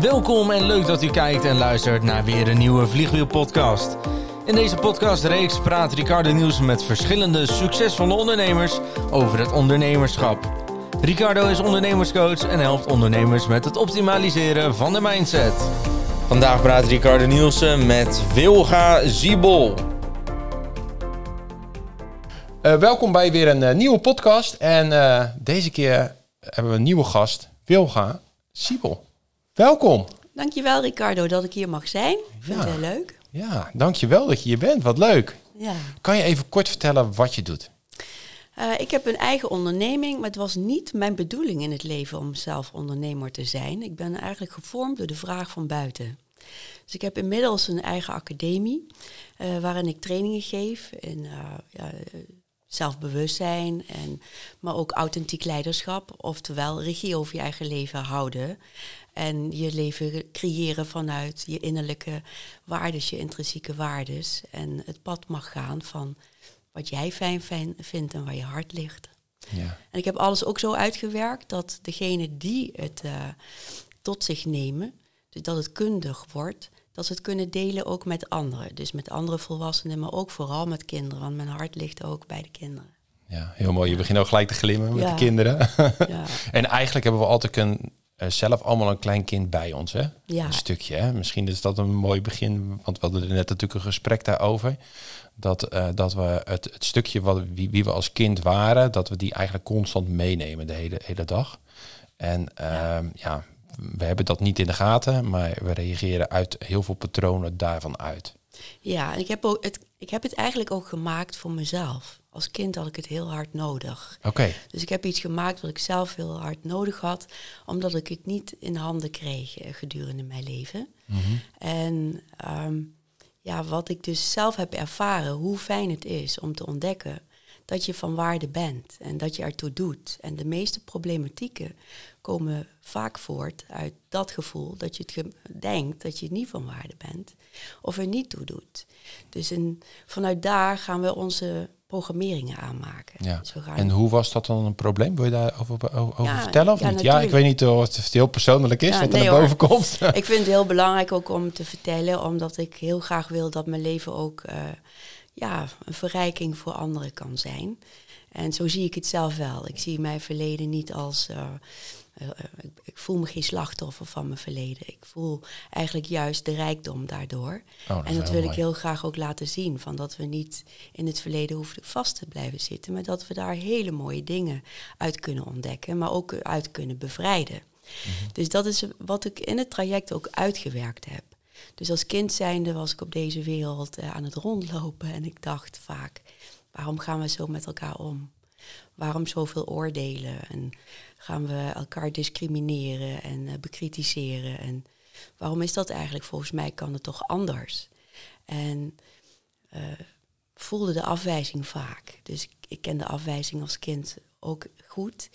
Welkom en leuk dat u kijkt en luistert naar weer een nieuwe Vliegwiel-podcast. In deze podcastreeks praat Ricardo Nielsen met verschillende succesvolle ondernemers over het ondernemerschap. Ricardo is ondernemerscoach en helpt ondernemers met het optimaliseren van de mindset. Vandaag praat Ricardo Nielsen met Wilga Ziebel. Uh, welkom bij weer een uh, nieuwe podcast. En uh, deze keer hebben we een nieuwe gast, Wilga Siebel. Welkom. Dankjewel Ricardo dat ik hier mag zijn. Ik vind ja. het heel leuk. Ja, dankjewel dat je hier bent. Wat leuk. Ja. Kan je even kort vertellen wat je doet? ik heb een eigen onderneming, maar het was niet mijn bedoeling in het leven om zelf ondernemer te zijn. Ik ben eigenlijk gevormd door de vraag van buiten. Dus ik heb inmiddels een eigen academie waarin ik trainingen geef in ja, zelfbewustzijn, en, maar ook authentiek leiderschap, oftewel regie over je eigen leven houden. En je leven creëren vanuit je innerlijke waardes, je intrinsieke waardes. En het pad mag gaan van wat jij fijn, fijn vindt en waar je hart ligt. Ja. En ik heb alles ook zo uitgewerkt dat degene die het uh, tot zich nemen, dus dat het kundig wordt, dat ze het kunnen delen ook met anderen. Dus met andere volwassenen, maar ook vooral met kinderen, want mijn hart ligt ook bij de kinderen. Ja, heel mooi. Je begint ook gelijk te glimmen met de kinderen. Ja. en eigenlijk hebben we altijd een, zelf allemaal een klein kind bij ons, hè? Ja. Een stukje, hè? Misschien is dat een mooi begin, want we hadden net natuurlijk een gesprek daarover. Dat, uh, dat we het, het stukje wat, wie, wie, we als kind waren, dat we die eigenlijk constant meenemen de hele, hele dag. En. Uh, ja, we hebben dat niet in de gaten, maar we reageren uit heel veel patronen daarvan uit. Ja, ik heb, ook het, ik heb het eigenlijk ook gemaakt voor mezelf. Als kind had ik het heel hard nodig. Oké. Dus ik heb iets gemaakt wat ik zelf heel hard nodig had, omdat ik het niet in handen kreeg eh, gedurende mijn leven. Mm -hmm. En um, ja, wat ik dus zelf heb ervaren, hoe fijn het is om te ontdekken dat je van waarde bent en dat je ertoe doet. En de meeste problematieken komen vaak voort uit dat gevoel dat je het denkt dat je niet van waarde bent of er niet toe doet. Dus in, vanuit daar gaan we onze programmeringen aanmaken. Ja. Dus en hoe was dat dan een probleem? Wil je daarover over ja, vertellen of ja, niet? Ja, ik weet niet of het heel persoonlijk is wat er naar boven komt. ik vind het heel belangrijk ook om te vertellen, omdat ik heel graag wil dat mijn leven ook uh, ja, een verrijking voor anderen kan zijn. En zo zie ik het zelf wel. Ik zie mijn verleden niet als. Uh, uh, ik, ik, voel me geen slachtoffer van mijn verleden. Ik voel eigenlijk juist de rijkdom daardoor. Oh, dat en dat wil ik heel graag ook laten zien. Van dat we niet in het verleden hoeven vast te blijven zitten. Maar dat we daar hele mooie dingen uit kunnen ontdekken. Maar ook uit kunnen bevrijden. Mhm. Dus dat is wat ik in het traject ook uitgewerkt heb. Dus als kind zijnde was ik op deze wereld uh, aan het rondlopen en ik dacht vaak, waarom gaan we zo met elkaar om? Waarom zoveel oordelen? En gaan we elkaar discrimineren en uh, bekritiseren? En waarom is dat eigenlijk? Volgens mij kan het toch anders? En uh, voelde de afwijzing vaak. Dus ik, ik ken de afwijzing als kind ook goed.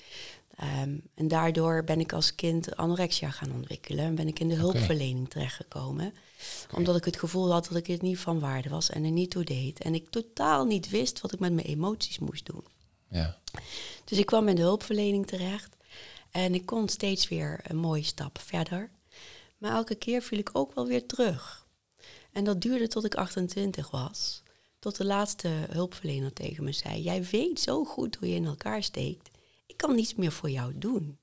Um, en daardoor ben ik als kind anorexia gaan ontwikkelen en ben ik in de hulpverlening terechtgekomen. Okay. Omdat ik het gevoel had dat ik het niet van waarde was en er niet toe deed. En ik totaal niet wist wat ik met mijn emoties moest doen. Ja. Dus ik kwam in de hulpverlening terecht en ik kon steeds weer een mooie stap verder. Maar elke keer viel ik ook wel weer terug. En dat duurde tot ik 28 was. Tot de laatste hulpverlener tegen me zei: Jij weet zo goed hoe je in elkaar steekt ik kan niets meer voor jou doen.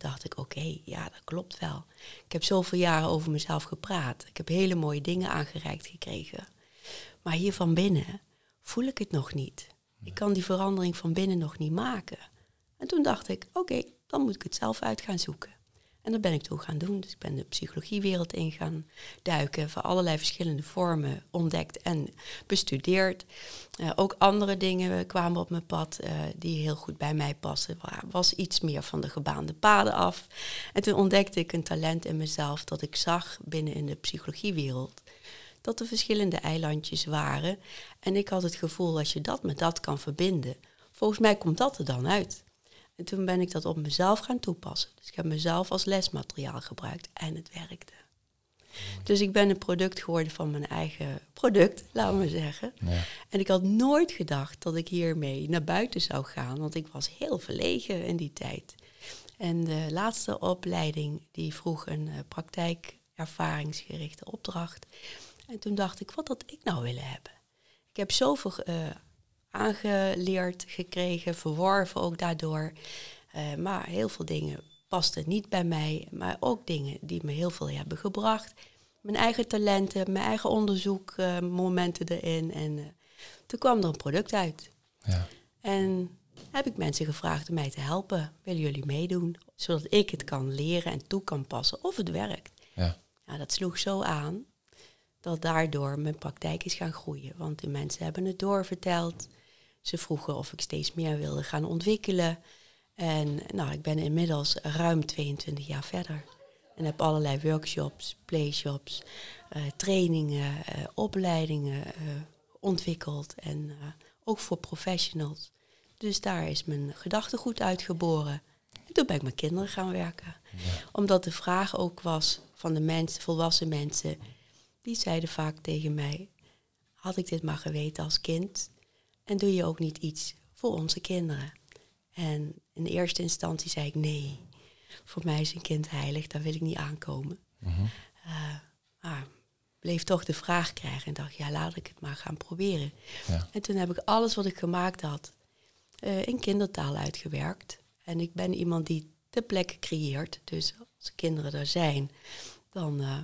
Dacht ik, oké, ja, dat klopt wel. Ik heb zoveel jaren over mezelf gepraat. Ik heb hele mooie dingen aangereikt gekregen. Maar hier van binnen voel ik het nog niet. Ik kan die verandering van binnen nog niet maken. En toen dacht ik, oké, dan moet ik het zelf uit gaan zoeken. En dat ben ik toen gaan doen. Dus ik ben de psychologiewereld in gaan duiken, van allerlei verschillende vormen ontdekt en bestudeerd. Uh, ook andere dingen kwamen op mijn pad uh, die heel goed bij mij passen. Was iets meer van de gebaande paden af. En toen ontdekte ik een talent in mezelf dat ik zag binnen in de psychologiewereld. Dat er verschillende eilandjes waren. En ik had het gevoel, als je dat met dat kan verbinden, volgens mij komt dat er dan uit. En toen ben ik dat op mezelf gaan toepassen. Dus ik heb mezelf als lesmateriaal gebruikt en het werkte. Dus ik ben een product geworden van mijn eigen product, laten we zeggen. Ja. En ik had nooit gedacht dat ik hiermee naar buiten zou gaan, want ik was heel verlegen in die tijd. En de laatste opleiding die vroeg een uh, praktijkervaringsgerichte opdracht. En toen dacht ik, wat had ik nou willen hebben? Ik heb zoveel uh, aangeleerd gekregen, verworven ook daardoor. Uh, maar heel veel dingen pasten niet bij mij, maar ook dingen die me heel veel hebben gebracht. Mijn eigen talenten, mijn eigen onderzoekmomenten erin. En toen kwam er een product uit. Ja. En heb ik mensen gevraagd om mij te helpen. Willen jullie meedoen? Zodat ik het kan leren en toe kan passen of het werkt. Ja. ja dat sloeg zo aan dat daardoor mijn praktijk is gaan groeien. Want de mensen hebben het doorverteld. Ze vroegen of ik steeds meer wilde gaan ontwikkelen. En nou, ik ben inmiddels ruim 22 jaar verder. En heb allerlei workshops, playshops, uh, trainingen, uh, opleidingen uh, ontwikkeld. En ook voor professionals. Dus daar is mijn gedachtegoed uitgeboren. En toen ben ik met kinderen gaan werken. Omdat de vraag ook was van de mensen, volwassen mensen, die zeiden vaak tegen mij, had ik dit maar geweten als kind? En doe je ook niet iets voor onze kinderen? En in eerste instantie zei ik nee. Voor mij is een kind heilig, daar wil ik niet aankomen. Mm maar bleef toch de vraag krijgen en dacht, ja, laat ik het maar gaan proberen. Ja. En toen heb ik alles wat ik gemaakt had uh, in kindertaal uitgewerkt. En ik ben iemand die ter plekke creëert. Dus als kinderen er zijn, dan uh,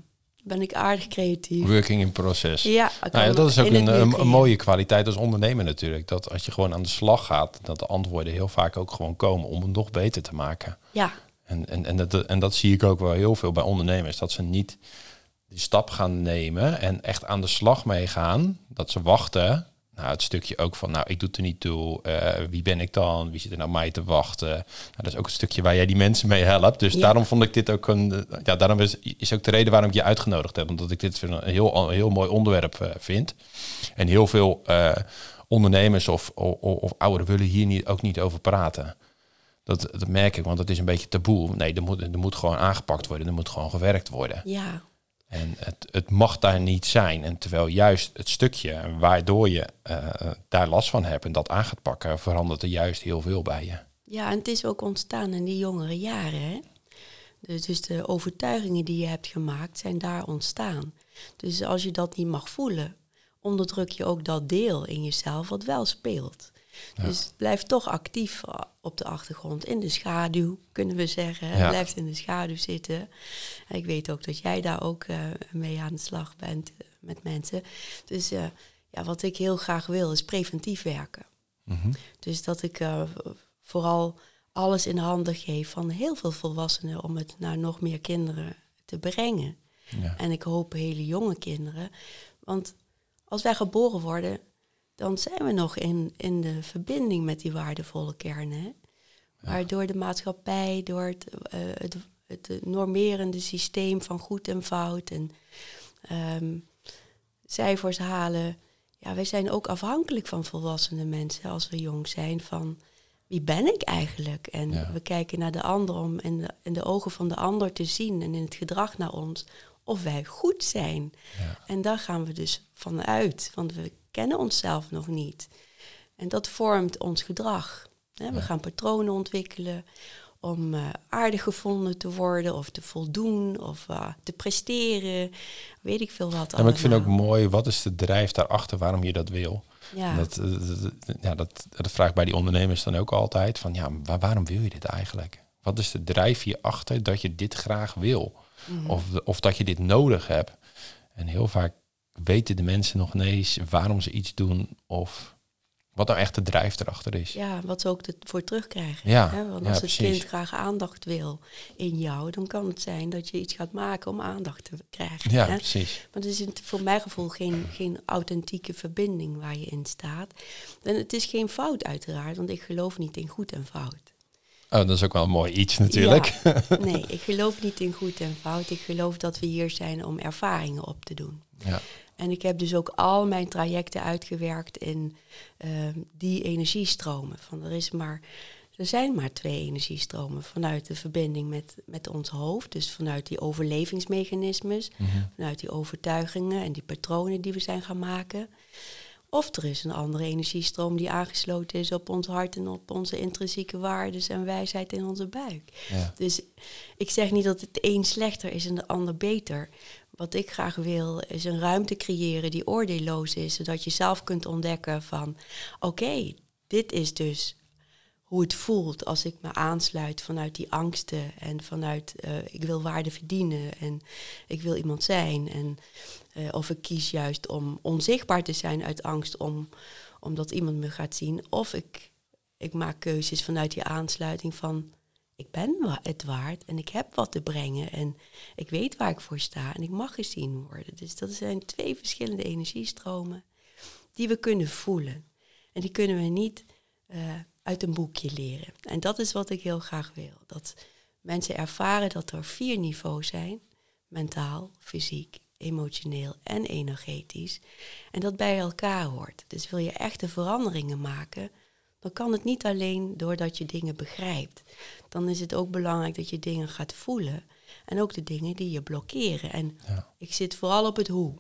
ben ik aardig creatief. Working in process. Ja, nou ja dat is ook een, een, mooie kwaliteit als ondernemer natuurlijk. Dat als je gewoon aan de slag gaat, dat de antwoorden heel vaak ook gewoon komen om het nog beter te maken. Ja. En, en, en, dat, en dat zie ik ook wel heel veel bij ondernemers. Dat ze niet die stap gaan nemen en echt aan de slag mee gaan. Dat ze wachten nou, het stukje ook van, nou, ik doe het er niet toe. Uh, wie ben ik dan? Wie zit er nou mij te wachten? Nou, dat is ook een stukje waar jij die mensen mee helpt. Dus daarom vond ik dit ook een. Ja, daarom is, is ook de reden waarom ik je uitgenodigd heb. Omdat ik dit een heel, heel mooi onderwerp uh, vind. En heel veel uh, ondernemers of, of, of ouderen willen hier niet, ook niet over praten. Dat, dat merk ik, want het is een beetje taboe. Nee, er moet, er moet gewoon aangepakt worden. Er moet gewoon gewerkt worden. Ja. En het, het mag daar niet zijn. En terwijl juist het stukje waardoor je uh, daar last van hebt en dat aan gaat pakken, verandert er juist heel veel bij je. Ja, en het is ook ontstaan in die jongere jaren. Hè? Dus, dus de overtuigingen die je hebt gemaakt zijn daar ontstaan. Dus als je dat niet mag voelen, onderdruk je ook dat deel in jezelf wat wel speelt. Dus blijf toch actief eh, op de achtergrond, in de schaduw, kunnen we zeggen. Ja. Blijft in de schaduw zitten. Ik weet ook dat jij daar ook uh, mee aan de slag bent uh, met mensen. Dus uh, ja, wat ik heel graag wil, is preventief werken. Mm -hmm. Dus dat ik vooral alles in handen geef van heel veel volwassenen om het naar nog meer kinderen te brengen. Ja. En ik hoop hele jonge kinderen. Want als wij geboren worden, dan zijn we nog in, in de verbinding met die waardevolle kernen. Hè? Maar door de maatschappij, door het, uh, het, het, normerende systeem van goed en fout en um, cijfers halen. Ja, wij zijn ook afhankelijk van volwassene mensen als we jong zijn. Van wie ben ik eigenlijk? En we kijken naar de ander om in de, in de ogen van de ander te zien en in het gedrag naar ons of wij goed zijn. Ja. En daar gaan we dus vanuit, want we kennen onszelf nog niet. En dat vormt ons gedrag. We gaan patronen ontwikkelen om uh, aardig gevonden te worden of te voldoen of uh, te presteren. Weet ik veel wat. Ja, maar ik vind ook mooi, wat is de drijf daarachter waarom je dat wil? Ja. Dat, uh, ja, dat, dat vraag ik bij die ondernemers dan ook altijd. Van ja, waar, waarom wil je dit eigenlijk? Wat is de drijf hierachter dat je dit graag wil? Mm of, of dat je dit nodig hebt? En heel vaak weten de mensen nog niet eens waarom ze iets doen of wat nou echt de drijf erachter is. Ja, wat ze ook voor terugkrijgen. Ja, hè? Want als het kind graag aandacht wil in jou, dan kan het zijn dat je iets gaat maken om aandacht te krijgen. Ja, hè? precies. Maar het is voor mijn gevoel geen, geen authentieke verbinding waar je in staat. En het is geen fout uiteraard, want ik geloof niet in goed en fout. Oh, dat is ook wel een mooi iets natuurlijk. nee, ik geloof niet in goed en fout. Ik geloof dat we hier zijn om ervaringen op te doen. Ja. En ik heb dus ook al mijn trajecten uitgewerkt in uh, die energiestromen. Van er, is maar, er zijn maar twee energiestromen. Vanuit de verbinding met, met ons hoofd, dus vanuit die overlevingsmechanismes, mhm. vanuit die overtuigingen en die patronen die we zijn gaan maken. Of er is een andere energiestroom die aangesloten is op ons hart en op onze intrinsieke waarden en wijsheid in onze buik. Ja. Dus ik zeg niet dat het een slechter is en de ander beter. Wat ik graag wil is een ruimte creëren die oordeelloos is, zodat je zelf kunt ontdekken van oké, dit is dus hoe het voelt als ik me aansluit vanuit die angsten en vanuit uh, ik wil waarde verdienen en ik wil iemand zijn. En, uh, of ik kies juist om onzichtbaar te zijn uit angst om, omdat iemand me gaat zien. Of ik, ik maak keuzes vanuit die aansluiting van ik ben het waard en ik heb wat te brengen en ik weet waar ik voor sta en ik mag gezien worden. Dus dat zijn twee verschillende energiestromen die we kunnen voelen. En die kunnen we niet uh, uit een boekje leren. En dat is wat ik heel graag wil. Dat mensen ervaren dat er vier niveaus zijn. Mentaal, fysiek, emotioneel en energetisch. En dat bij elkaar hoort. Dus wil je echte veranderingen maken, dan kan het niet alleen doordat je dingen begrijpt. Dan is het ook belangrijk dat je dingen gaat voelen. En ook de dingen die je blokkeren. En ik zit vooral op het hoe.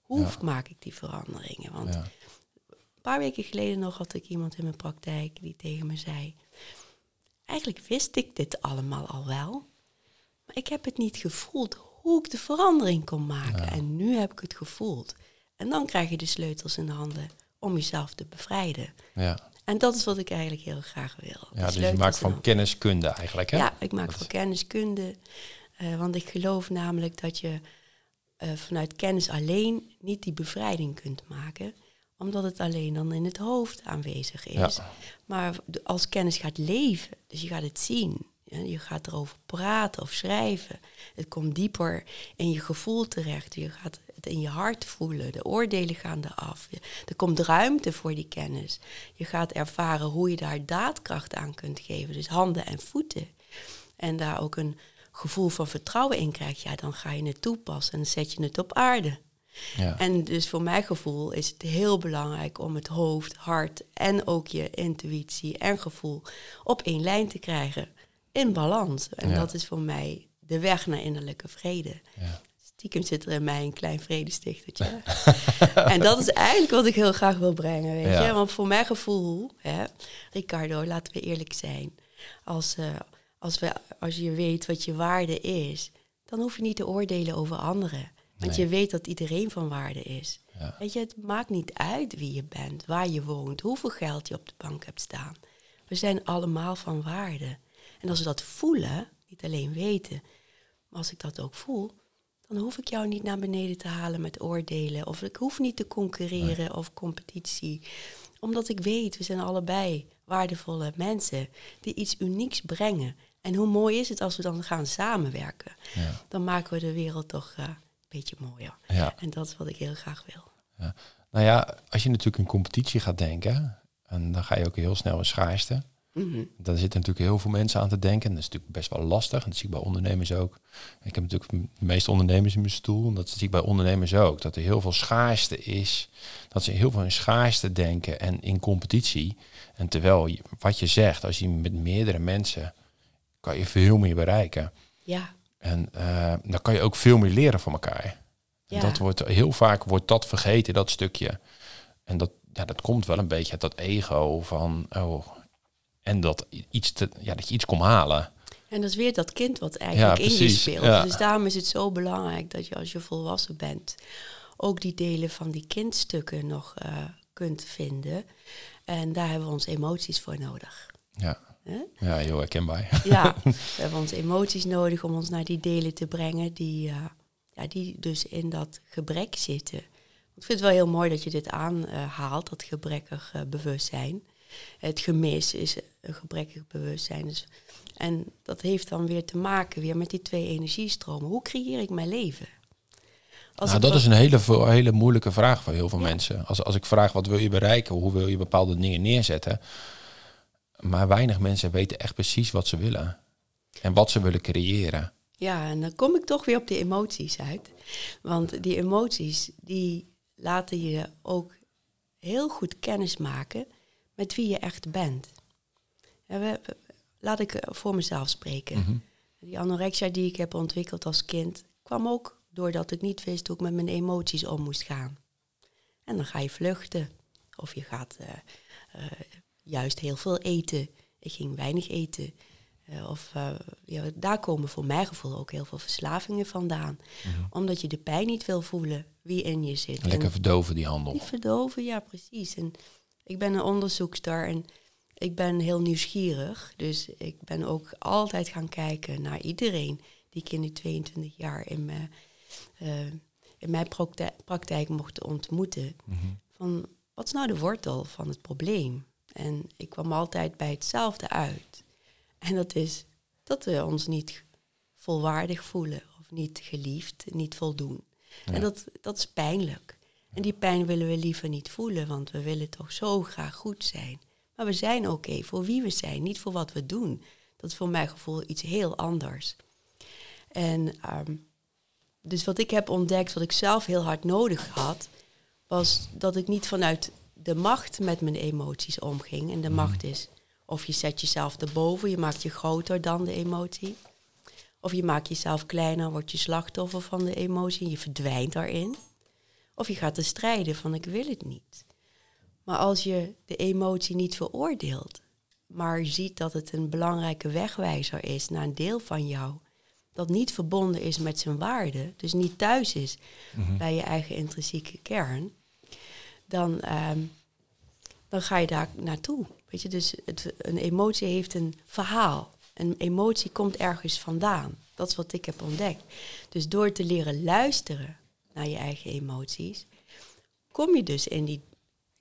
Hoe maak ik die veranderingen? Want een paar weken geleden nog had ik iemand in mijn praktijk die tegen me zei: Eigenlijk wist ik dit allemaal al wel, maar ik heb het niet gevoeld hoe ik de verandering kon maken. En nu heb ik het gevoeld. En dan krijg je de sleutels in de handen om jezelf te bevrijden. Ja. En dat is wat ik eigenlijk heel graag wil. Ja, dus je maakt van kenniskunde eigenlijk, hè? Ja, ik maak van kenniskunde. Uh, want ik geloof namelijk dat je uh, vanuit kennis alleen niet die bevrijding kunt maken omdat het alleen dan in het hoofd aanwezig is. Maar als kennis gaat leven, dus je gaat het zien, je gaat erover praten of schrijven. Het komt dieper in je gevoel terecht. Je gaat het in je hart voelen. De oordelen gaan eraf. Er komt ruimte voor die kennis. Je gaat ervaren hoe je daar daadkracht aan kunt geven. Dus handen en voeten. En daar ook een gevoel van vertrouwen in krijgt. Ja, dan ga je het toepassen en zet je het op aarde. Ja. En dus voor mijn gevoel is het heel belangrijk om het hoofd, hart en ook je intuïtie en gevoel op één lijn te krijgen. In balans. En dat is voor mij de weg naar innerlijke vrede. Ja. Stiekem zit er in mij een klein vredestichtertje. en dat is eigenlijk wat ik heel graag wil brengen, weet je. Want voor mijn gevoel, hè, Ricardo, laten we eerlijk zijn. Als, uh, als, we, als je weet wat je waarde is, dan hoef je niet te oordelen over anderen. Want je weet dat iedereen van waarde is. Weet je, het maakt niet uit wie je bent, waar je woont, hoeveel geld je op de bank hebt staan. We zijn allemaal van waarde. En als we dat voelen, niet alleen weten, maar als ik dat ook voel, dan hoef ik jou niet naar beneden te halen met oordelen. Of ik hoef niet te concurreren of competitie. Omdat ik weet, we zijn allebei waardevolle mensen die iets unieks brengen. En hoe mooi is het als we dan gaan samenwerken? Ja. Dan maken we de wereld toch uh, beetje mooier. Ja. En dat is wat ik heel graag wil. Ja. Nou ja, als je natuurlijk in competitie gaat denken, en dan ga je ook heel snel in schaarste. Mm -hmm. Daar zitten natuurlijk heel veel mensen aan te denken. En dat is natuurlijk best wel lastig. En dat zie ik bij ondernemers ook. Ik heb natuurlijk de meeste ondernemers in mijn stoel. En dat zie ik bij ondernemers ook. Dat er heel veel schaarste is. Dat ze heel veel in schaarste denken en in competitie. En terwijl wat je zegt, als je met meerdere mensen kan je veel meer bereiken. Ja. En uh, dan kan je ook veel meer leren van elkaar. Ja. Dat wordt, heel vaak wordt dat vergeten, dat stukje. En dat, ja, dat komt wel een beetje uit dat ego van, oh, en dat, iets te, ja, dat je iets kon halen. En dat is weer dat kind wat eigenlijk in je speelt. Dus daarom is het zo belangrijk dat je als je volwassen bent, ook die delen van die kindstukken nog uh, kunt vinden. En daar hebben we onze emoties voor nodig. Ja. Ja, heel herkenbaar. Ja, we hebben onze emoties nodig om ons naar die delen te brengen die, uh, ja, die dus in dat gebrek zitten. Ik vind het wel heel mooi dat je dit aanhaalt, dat gebrekkig uh, bewustzijn. Het gemis is een gebrekkig bewustzijn. Dus, en dat heeft dan weer te maken weer met die twee energiestromen. Hoe creëer ik mijn leven? Als nou, dat is een hele, hele moeilijke vraag voor heel veel mensen. Als, als ik vraag wat wil je bereiken, hoe wil je bepaalde dingen neerzetten, maar weinig mensen weten echt precies wat ze willen. En wat ze willen creëren. Ja, en dan kom ik toch weer op de emoties uit. Want die emoties, die laten je ook heel goed kennis maken met wie je echt bent. we, laat ik voor mezelf spreken. Mhm. Die anorexia die ik heb ontwikkeld als kind, kwam ook doordat ik niet wist hoe ik met mijn emoties om moest gaan. En dan ga je vluchten. Of je gaat juist heel veel eten. Ik ging weinig eten. of ja, daar komen voor mijn gevoel ook heel veel verslavingen vandaan. Mhm. Omdat je de pijn niet wil voelen wie in je zit. Lekker verdoven die handel. Die verdoven, ja precies. En ik ben een onderzoekster en ik ben heel nieuwsgierig. Dus ik ben ook altijd gaan kijken naar iedereen die ik in die 22 jaar in mijn, uh, in mijn praktijk, mocht ontmoeten. Mhm. Van wat is nou de wortel van het probleem? En ik kwam altijd bij hetzelfde uit. En dat is dat we ons niet volwaardig voelen of niet geliefd, niet voldoen. En dat, dat is pijnlijk. En die pijn willen we liever niet voelen, want we willen toch zo graag goed zijn. Maar we zijn oké voor wie we zijn, niet voor wat we doen. Dat is voor mijn gevoel iets heel anders. En ehm, dus wat ik heb ontdekt, wat ik zelf heel hard nodig had, was dat ik niet vanuit de macht met mijn emoties omging. En de mhm. macht is of je zet jezelf erboven, je maakt je groter dan de emotie. Of je maakt jezelf kleiner, wordt je slachtoffer van de emotie en je verdwijnt daarin. Of je gaat er strijden van ik wil het niet. Maar als je de emotie niet veroordeelt, maar ziet dat het een belangrijke wegwijzer is naar een deel van jou, dat niet verbonden is met zijn waarde, dus niet thuis is mhm. bij je eigen intrinsieke kern, dan, ehm, dan ga je daar naartoe. Weet je, dus het, een emotie heeft een verhaal. Een emotie komt ergens vandaan. Dat is wat ik heb ontdekt. Dus door te leren luisteren naar je eigen emoties, kom je dus in, die,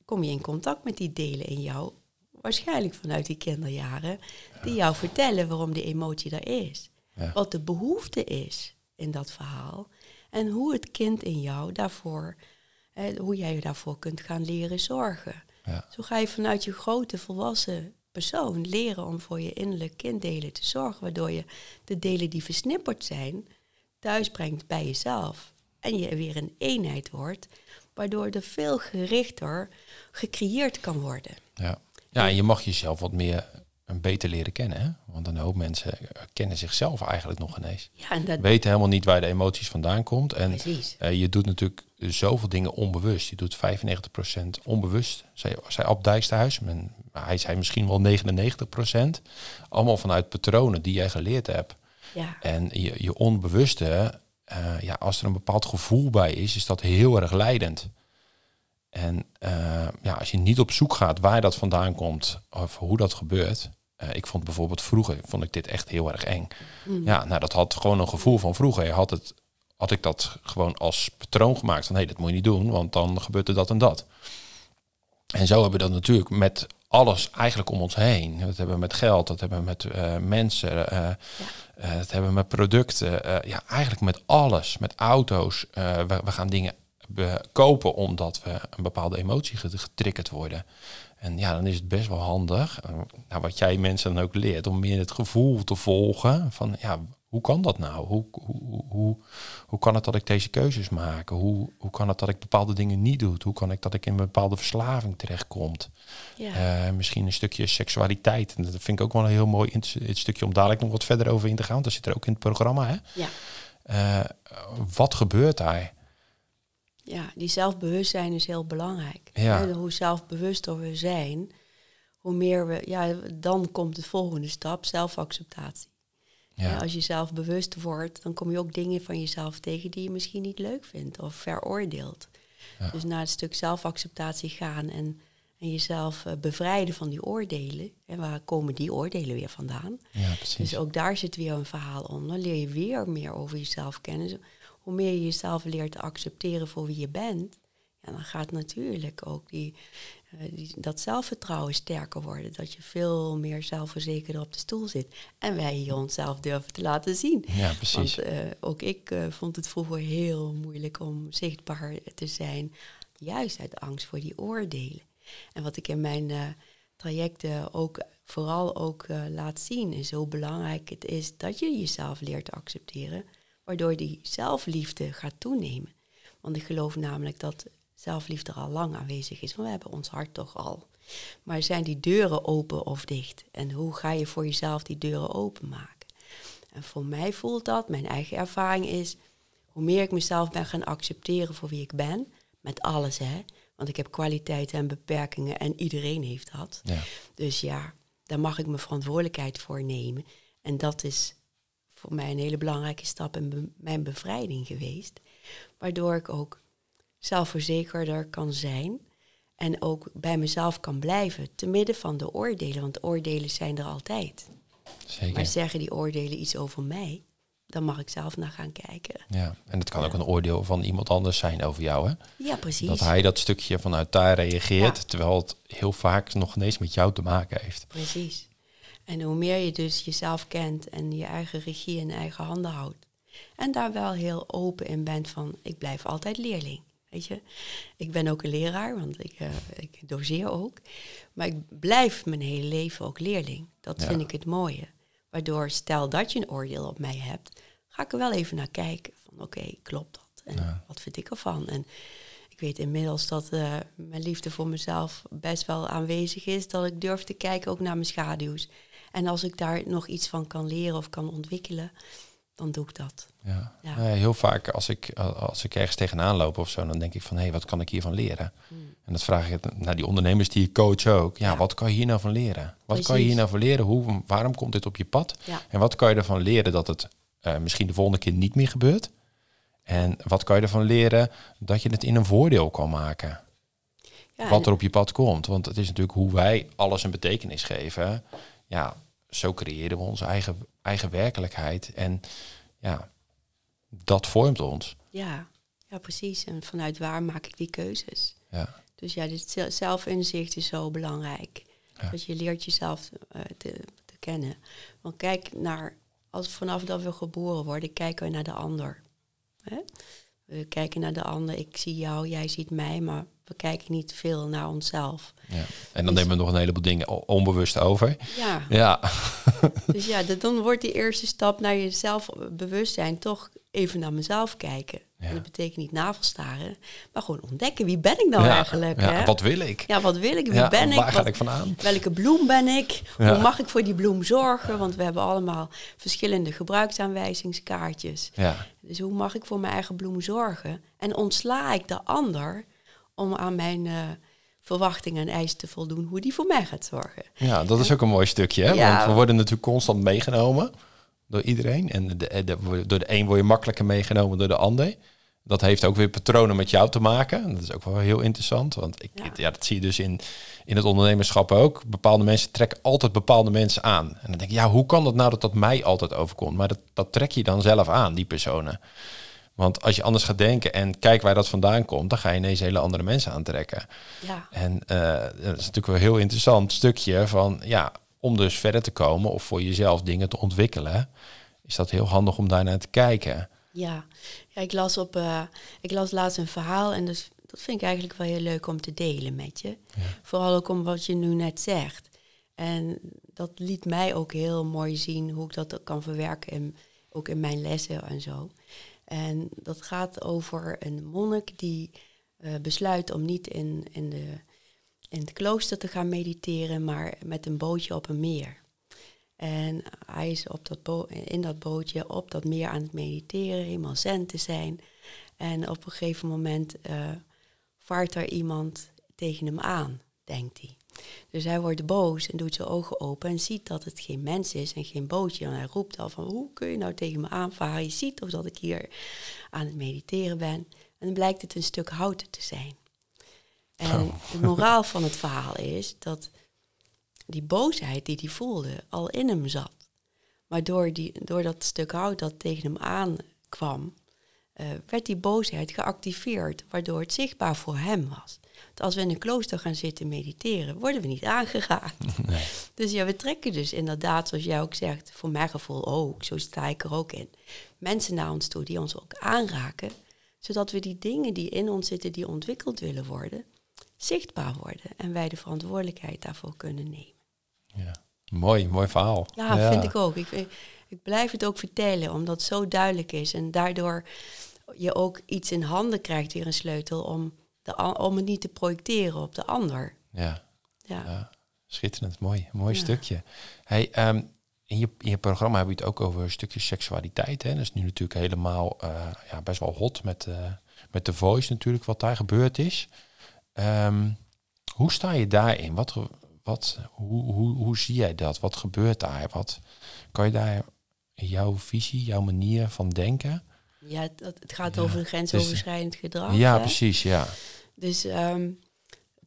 kom je in contact met die delen in jou, waarschijnlijk vanuit die kinderjaren, die jou vertellen waarom die emotie er is. Wat de behoefte is in dat verhaal en hoe het kind in jou daarvoor, hoe jij je daarvoor kunt gaan leren zorgen. Ja. Zo ga je vanuit je grote volwassen persoon leren om voor je innerlijke kinddelen te zorgen, waardoor je de delen die versnipperd zijn thuis brengt bij jezelf en je weer een eenheid wordt, waardoor er veel gerichter gecreëerd kan worden. Ja, ja en je mag jezelf wat meer een beter leren kennen. Hè? Want een hoop mensen kennen zichzelf eigenlijk nog ineens. Ja, en dat... Weten helemaal niet waar de emoties vandaan komt. En uh, je doet natuurlijk zoveel dingen onbewust. Je doet 95% onbewust. Zij, zij Ab Dijksterhuis, men, hij zei misschien wel 99%. Allemaal vanuit patronen die jij geleerd hebt. Ja. En je, je onbewuste, uh, ja, als er een bepaald gevoel bij is, is dat heel erg leidend. En uh, ja, als je niet op zoek gaat waar dat vandaan komt of hoe dat gebeurt. Uh, ik vond bijvoorbeeld vroeger vond ik dit echt heel erg eng. Mm. Ja, nou dat had gewoon een gevoel van vroeger. Je had, het, had ik dat gewoon als patroon gemaakt van hé, hey, dat moet je niet doen, want dan gebeurt er dat en dat. En zo hebben we dat natuurlijk met alles eigenlijk om ons heen. Dat hebben we met geld, dat hebben we met uh, mensen, uh, ja. Dat hebben we met producten. ja, eigenlijk met alles. Met auto's. We, we, gaan dingen kopen omdat we een bepaalde emotie getriggerd worden. En ja, dan is het best wel handig, nou, wat jij mensen dan ook leert, om meer het gevoel te volgen van ja, hoe kan dat nou? Hoe, hoe, hoe, hoe kan het dat ik deze keuzes maak? Hoe, hoe kan het dat ik bepaalde dingen niet doe? Hoe kan ik dat ik in een bepaalde verslaving terechtkom? Ja. Uh, misschien een stukje seksualiteit. En dat vind ik ook wel een heel mooi het stukje om dadelijk nog wat verder over in te gaan. Dat zit er ook in het programma. Hè? Ja. Uh, wat gebeurt daar? Ja, die zelfbewustzijn is heel belangrijk. Ja. hoe zelfbewuster we zijn, hoe meer we, ja, dan komt de volgende stap, zelfacceptatie. Ja. als je zelf bewust wordt, dan kom je ook dingen van jezelf tegen die je misschien niet leuk vindt of veroordeelt. Dus naar het stuk zelfacceptatie gaan en, en jezelf uh, bevrijden van die oordelen. En waar komen die oordelen weer vandaan? Ja, precies. Dus ook daar zit weer een verhaal onder. Leer je weer meer over jezelf kennen hoe meer je jezelf leert te accepteren voor wie je bent, ja, dan gaat natuurlijk ook die, die, dat zelfvertrouwen sterker worden. Dat je veel meer zelfverzekerder op de stoel zit. En wij je onszelf durven te laten zien. Ja, precies. Want uh, ook ik uh, vond het vroeger heel moeilijk om zichtbaar te zijn. Juist uit angst voor die oordelen. En wat ik in mijn trajecten ook vooral ook laat zien, is hoe belangrijk het is dat je jezelf leert te accepteren waardoor die zelfliefde gaat toenemen. Want ik geloof namelijk dat zelfliefde al lang aanwezig is. Want we hebben ons hart toch al. Maar zijn die deuren open of dicht? En hoe ga je voor jezelf die deuren openmaken? En voor mij voelt dat, mijn eigen ervaring is, hoe meer ik mezelf ben gaan accepteren voor wie ik ben, met alles hè. Want ik heb kwaliteiten en beperkingen en iedereen heeft dat. Ja. Dus ja, daar mag ik mijn verantwoordelijkheid voor nemen. En dat is voor mij een hele belangrijke stap in mijn bevrijding geweest. Waardoor ik ook zelfverzekerder kan zijn. En ook bij mezelf kan blijven, te midden van de oordelen. Want oordelen zijn er altijd. Zeker. Maar zeggen die oordelen iets over mij, dan mag ik zelf naar gaan kijken. Ja, en het kan ook een oordeel van iemand anders zijn over jou, hè? Ja, precies. Dat hij dat stukje vanuit daar reageert, terwijl het heel vaak nog ineens met jou te maken heeft. Precies. En hoe meer je dus jezelf kent en je eigen regie in eigen handen houdt. En daar wel heel open in bent van, ik blijf altijd leerling. Weet je, ik ben ook een leraar, want ik, uh, ik doseer ook. Maar ik blijf mijn hele leven ook leerling. Dat vind ik het mooie. Waardoor, stel dat je een oordeel op mij hebt, ga ik er wel even naar kijken. Van oké, klopt dat? En wat vind ik ervan? En ik weet inmiddels dat uh, mijn liefde voor mezelf best wel aanwezig is. Dat ik durf te kijken ook naar mijn schaduws. En als ik daar nog iets van kan leren of kan ontwikkelen, dan doe ik dat. Ja. ja. heel vaak als ik, als ik ergens tegenaan loop of zo, dan denk ik van hé, hey, wat kan ik hiervan leren? Hmm. En dat vraag ik naar die ondernemers die ik coach ook. Ja, wat kan je hier nou van leren? Wat kan je hier nou van leren? Hoe, waarom komt dit op je pad? En wat kan je ervan leren dat het uh, misschien de volgende keer niet meer gebeurt? En wat kan je ervan leren dat je het in een voordeel kan maken? wat er op je pad komt. Want het is natuurlijk hoe wij alles een betekenis geven. Ja, zo creëren we onze eigen, eigen werkelijkheid. En ja, dat vormt ons. Ja, ja, precies. En vanuit waar maak ik die keuzes? Ja. Dus ja, dit zelfinzicht is zo belangrijk. Dat je leert jezelf uh, te, te, kennen. Want kijk naar, als vanaf dat we geboren worden, kijken we naar de ander. Hè? We kijken naar de ander, ik zie jou, jij ziet mij, maar we kijken niet veel naar onszelf. Ja. En dan dus, nemen we nog een heleboel dingen onbewust over. Ja. ja. dus ja, dan wordt die eerste stap naar jezelf bewustzijn toch even naar mezelf kijken. Ja. Dat betekent niet navelstaren, maar gewoon ontdekken. Wie ben ik nou eigenlijk? Ja, Wat wil ik? Ja, wat wil ik? Wie ben ik? Waar ga ik vandaan? Welke bloem ben ik? Hoe mag ik voor die bloem zorgen? Want we hebben allemaal verschillende gebruiksaanwijzingskaartjes. Ja. Dus hoe mag ik voor mijn eigen bloem zorgen? En ontsla ik de ander om aan mijn uh, verwachtingen en eisen te voldoen, hoe die voor mij gaat zorgen. Ja, dat is ook een mooi stukje. Hè? Want we worden natuurlijk constant meegenomen door iedereen. En de, de, door de een word je makkelijker meegenomen door de ander. Dat heeft ook weer patronen met jou te maken. Dat is ook wel heel interessant. Want ik, ja. dat zie je dus in, in het ondernemerschap ook. Bepaalde mensen trekken altijd bepaalde mensen aan. En dan denk je, ja, hoe kan dat nou dat dat mij altijd overkomt? Maar dat, dat trek je dan zelf aan, die personen. Want als je anders gaat denken en kijk waar dat vandaan komt, dan ga je ineens hele andere mensen aantrekken. Ja. En uh, dat is natuurlijk wel een heel interessant stukje van, ja, om dus verder te komen of voor jezelf dingen te ontwikkelen, is dat heel handig om daar naar te kijken. Ja, ja ik, las op, uh, ik las laatst een verhaal en dus, dat vind ik eigenlijk wel heel leuk om te delen met je. Vooral ook om wat je nu net zegt. En dat liet mij ook heel mooi zien hoe ik dat kan verwerken, in, ook in mijn lessen en zo. En dat gaat over een monnik die uh, besluit om niet in, in, de, in het klooster te gaan mediteren, maar met een bootje op een meer. En hij is op dat in dat bootje op dat meer aan het mediteren, helemaal zen te zijn. En op een gegeven moment uh, vaart er iemand tegen hem aan, denkt hij. Dus hij wordt boos en doet zijn ogen open en ziet dat het geen mens is en geen bootje. En hij roept al van, hoe kun je nou tegen me aanvaren? Je ziet of dat ik hier aan het mediteren ben. En dan blijkt het een stuk houten te zijn. En oh. de moraal van het verhaal is dat die boosheid die hij voelde al in hem zat. Maar door, die, door dat stuk hout dat tegen hem aankwam, uh, werd die boosheid geactiveerd, waardoor het zichtbaar voor hem was als we in een klooster gaan zitten mediteren, worden we niet aangegaan. Nee. Dus ja, we trekken dus inderdaad, zoals jij ook zegt, voor mijn gevoel ook, zo sta ik er ook in, mensen naar ons toe die ons ook aanraken, zodat we die dingen die in ons zitten, die ontwikkeld willen worden, zichtbaar worden en wij de verantwoordelijkheid daarvoor kunnen nemen. Ja, mooi, mooi verhaal. Ja, vind ik ook. Ik, ik blijf het ook vertellen, omdat het zo duidelijk is en daardoor je ook iets in handen krijgt, weer een sleutel om om het niet te projecteren op de ander. Ja, ja. ja schitterend, mooi, mooi stukje. Hey, ehm, in, je, in je programma heb je het ook over een stukje seksualiteit. Hè? Dat is nu natuurlijk helemaal uh, ja, best wel hot met, uh, met de voice natuurlijk, wat daar gebeurd is. Ehm, hoe sta je daarin? Wat, wat, hoe, hoe, hoe zie jij dat? Wat gebeurt daar? Wat, kan je daar jouw visie, jouw manier van denken? Ja, het, het gaat over dus- grensoverschrijdend gedrag. Ja, precies, ja. Dus ehm,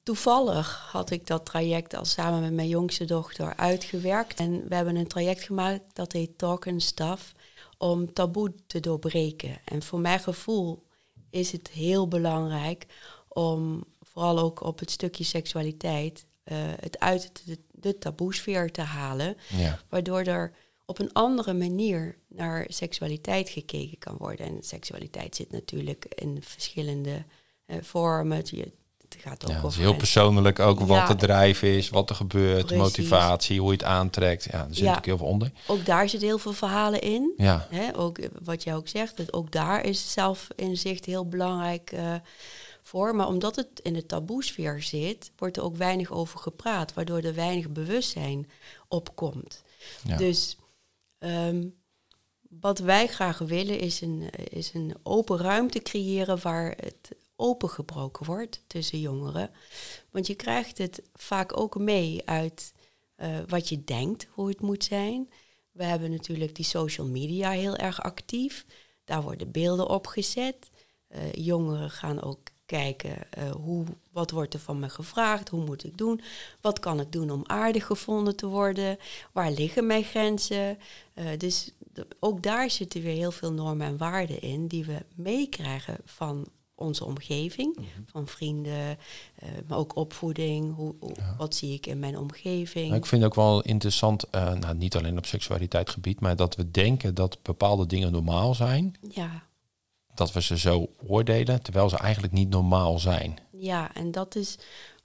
toevallig had ik dat traject al samen met mijn jongste dochter uitgewerkt. En we hebben een traject gemaakt dat heet Talk and Stuff, om taboe te doorbreken. En voor mijn gevoel is het heel belangrijk om vooral ook op het stukje seksualiteit uh, het uit de, de taboesfeer te halen. Ja. Waardoor er op een andere manier naar seksualiteit gekeken kan worden. En seksualiteit zit natuurlijk in verschillende uh, vormen. Het, gaat ook ja, het is heel persoonlijk ook wat de drijf is, wat er gebeurt, motivatie, hoe je het aantrekt. Ja, er zit natuurlijk heel veel onder. Ook daar zit heel veel verhalen in. Ja. Hè, ook wat jij ook zegt, dat ook daar is zelfinzicht heel belangrijk uh, voor. Maar omdat het in de taboesfeer zit, wordt er ook weinig over gepraat, waardoor er weinig bewustzijn opkomt. Ja. Dus Ehm, wat wij graag willen is een, is een open ruimte creëren waar het opengebroken wordt tussen jongeren. Want je krijgt het vaak ook mee uit uh, wat je denkt, hoe het moet zijn. We hebben natuurlijk die social media heel erg actief. Daar worden beelden op gezet. Uh, jongeren gaan ook kijken uh, hoe, wat wordt er van me gevraagd, hoe moet ik doen, wat kan ik doen om aardig gevonden te worden, waar liggen mijn grenzen. Uh, dus ook daar zitten weer heel veel normen en waarden in die we meekrijgen van onze omgeving, mhm. van vrienden, uh, maar ook opvoeding. Hoe, Wat zie ik in mijn omgeving? Nou, ik vind het ook wel interessant, nou, niet alleen op seksualiteitsgebied, maar dat we denken dat bepaalde dingen normaal zijn. Ja dat we ze zo oordelen, terwijl ze eigenlijk niet normaal zijn. Ja, en dat is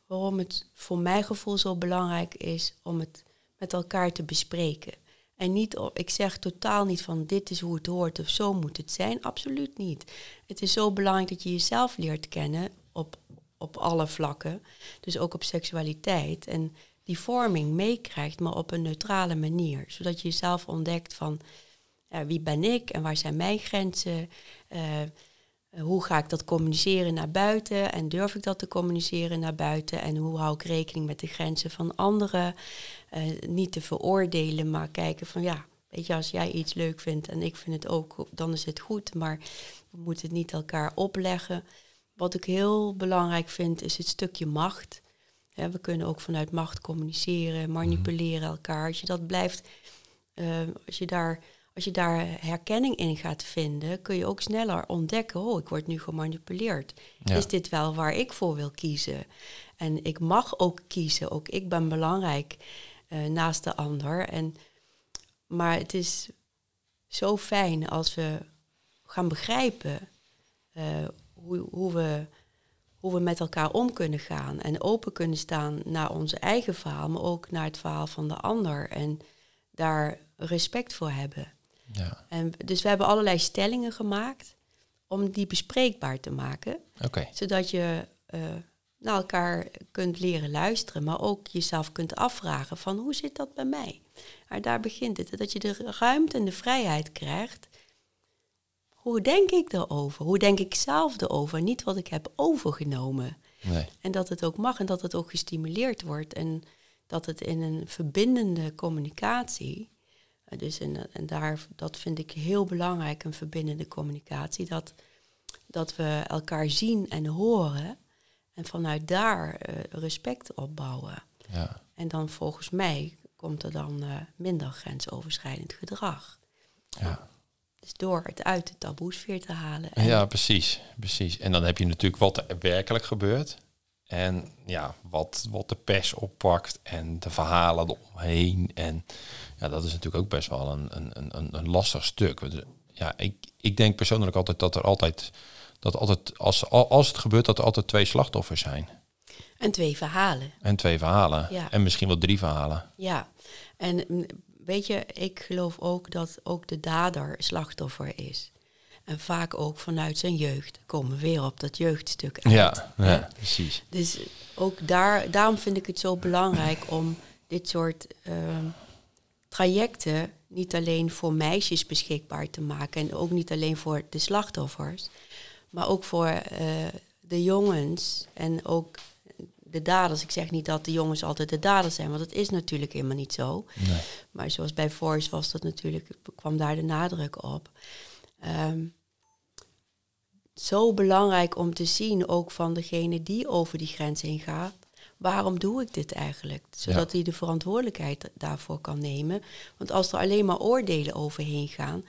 waarom het voor mijn gevoel zo belangrijk is om het met elkaar te bespreken. En niet, ik zeg totaal niet van dit is hoe het hoort of zo moet het zijn. Absoluut niet. Het is zo belangrijk dat je jezelf leert kennen op, op alle vlakken. Dus ook op seksualiteit. En die vorming meekrijgt, maar op een neutrale manier. Zodat je jezelf ontdekt van wie ben ik en waar zijn mijn grenzen? Uh, hoe ga ik dat communiceren naar buiten en durf ik dat te communiceren naar buiten? En hoe hou ik rekening met de grenzen van anderen? Uh, niet te veroordelen, maar kijken van ja, weet je, als jij iets leuk vindt en ik vind het ook, dan is het goed. Maar we moeten het niet elkaar opleggen. Wat ik heel belangrijk vind, is het stukje macht. we kunnen ook vanuit macht communiceren, manipuleren elkaar. Als je dat blijft, uh, als je daar als je daar herkenning in gaat vinden, kun je ook sneller ontdekken, oh, ik word nu gemanipuleerd. Is dit wel waar ik voor wil kiezen? En ik mag ook kiezen, ook ik ben belangrijk uh, naast de ander. En, maar het is zo fijn als we gaan begrijpen uh, hoe, hoe, we, hoe we met elkaar om kunnen gaan en open kunnen staan naar onze eigen verhaal, maar ook naar het verhaal van de ander. En daar respect voor hebben. Ja. En dus we hebben allerlei stellingen gemaakt om die bespreekbaar te maken. Okay. Zodat je uh, naar elkaar kunt leren luisteren, maar ook jezelf kunt afvragen van hoe zit dat bij mij? Maar daar begint het, dat je de ruimte en de vrijheid krijgt. Hoe denk ik erover? Hoe denk ik zelf erover? Niet wat ik heb overgenomen. Nee. En dat het ook mag en dat het ook gestimuleerd wordt. En dat het in een verbindende communicatie dus en, en daar, dat vind ik heel belangrijk, een verbindende communicatie. Dat, dat we elkaar zien en horen en vanuit daar uh, respect opbouwen. Ja. En dan volgens mij komt er dan uh, minder grensoverschrijdend gedrag. Ja. Dus door het uit de taboesfeer te halen. ja, precies, precies. En dan heb je natuurlijk wat er werkelijk gebeurt. En ja, wat, wat de pers oppakt en de verhalen eromheen. En ja, dat is natuurlijk ook best wel een, een, een, een lastig stuk. Ja, ik, ik denk persoonlijk altijd dat er altijd, dat altijd als, als het gebeurt, dat er altijd twee slachtoffers zijn. En twee verhalen. En twee verhalen. Ja. En misschien wel drie verhalen. Ja, en mm, weet je, ik geloof ook dat ook de dader slachtoffer is. En vaak ook vanuit zijn jeugd. Komen we weer op dat jeugdstuk uit. Ja, ja, precies. Dus ook daar, daarom vind ik het zo belangrijk om dit soort ehm, trajecten niet alleen voor meisjes beschikbaar te maken en ook niet alleen voor de slachtoffers, maar ook voor uh, de jongens en ook de daders. Ik zeg niet dat de jongens altijd de daders zijn, want dat is natuurlijk helemaal niet zo. Nee. Maar zoals bij Voice was dat natuurlijk, kwam daar de nadruk op. Ehm, zo belangrijk om te zien, ook van degene die over die grens heen gaat. Waarom doe ik dit eigenlijk? Zodat hij de verantwoordelijkheid daarvoor kan nemen. Want als er alleen maar oordelen overheen gaan,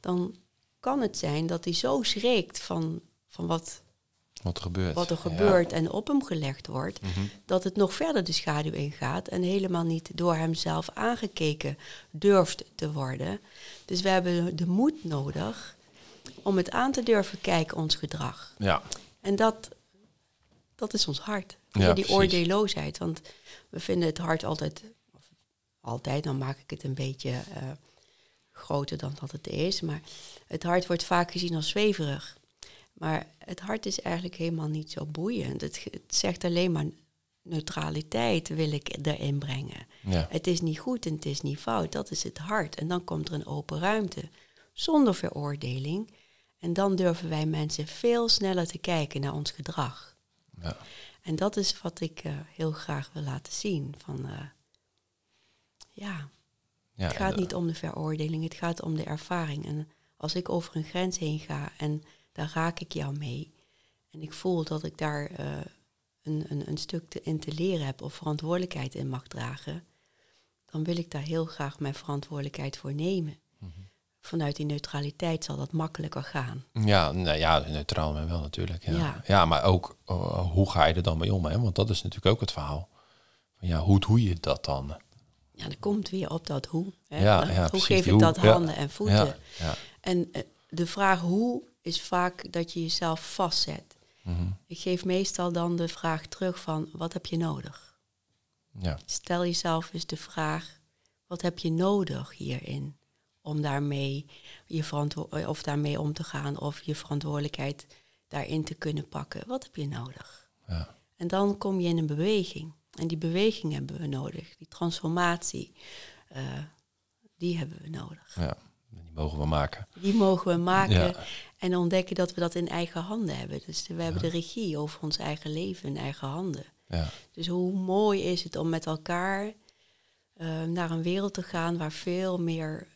dan kan het zijn dat hij zo schrikt van, van wat, wat er gebeurt, wat er gebeurt en op hem gelegd wordt, mhm. dat het nog verder de schaduw ingaat en helemaal niet door hemzelf aangekeken durft te worden. Dus we hebben de moed nodig om het aan te durven kijken, ons gedrag. Ja. En dat, dat is ons hart. Ja, die oordeelloosheid. Want we vinden het hart altijd, altijd, dan maak ik het een beetje uh, groter dan dat het is. Maar het hart wordt vaak gezien als zweverig. Maar het hart is eigenlijk helemaal niet zo boeiend. Het, het zegt alleen maar neutraliteit wil ik erin brengen. Ja. Het is niet goed en het is niet fout. Dat is het hart. En dan komt er een open ruimte. Zonder veroordeling. En dan durven wij mensen veel sneller te kijken naar ons gedrag. Ja. En dat is wat ik uh, heel graag wil laten zien. Van, uh, ja, ja, het gaat niet om de veroordeling, het gaat om de ervaring. En als ik over een grens heen ga en daar raak ik jou mee. En ik voel dat ik daar uh, een, een, een stuk te, in te leren heb of verantwoordelijkheid in mag dragen. Dan wil ik daar heel graag mijn verantwoordelijkheid voor nemen. Mm -hmm vanuit die neutraliteit zal dat makkelijker gaan. Ja, nou ja, neutraal maar wel natuurlijk. Ja, ja. maar ook uh, hoe ga je er dan mee om? Hè? Want dat is natuurlijk ook het verhaal. Ja, hoe doe je dat dan? Ja, dan komt weer op dat hoe. Hè? Ja, ja, hoe geef ik dat handen en voeten? Ja, En uh, de vraag hoe is vaak dat je jezelf vastzet. Mm -hmm. Ik geef meestal dan de vraag terug van wat heb je nodig? Ja. Stel jezelf eens de vraag, wat heb je nodig hierin? om daarmee, je verantwo- of daarmee om te gaan of je verantwoordelijkheid daarin te kunnen pakken. Wat heb je nodig? Ja. En dan kom je in een beweging. En die beweging hebben we nodig. Die transformatie, uh, die hebben we nodig. Ja, die mogen we maken. Die mogen we maken en ontdekken dat we dat in eigen handen hebben. Dus we hebben de regie over ons eigen leven in eigen handen. Ja. Dus hoe mooi is het om met elkaar uh, naar een wereld te gaan waar veel meer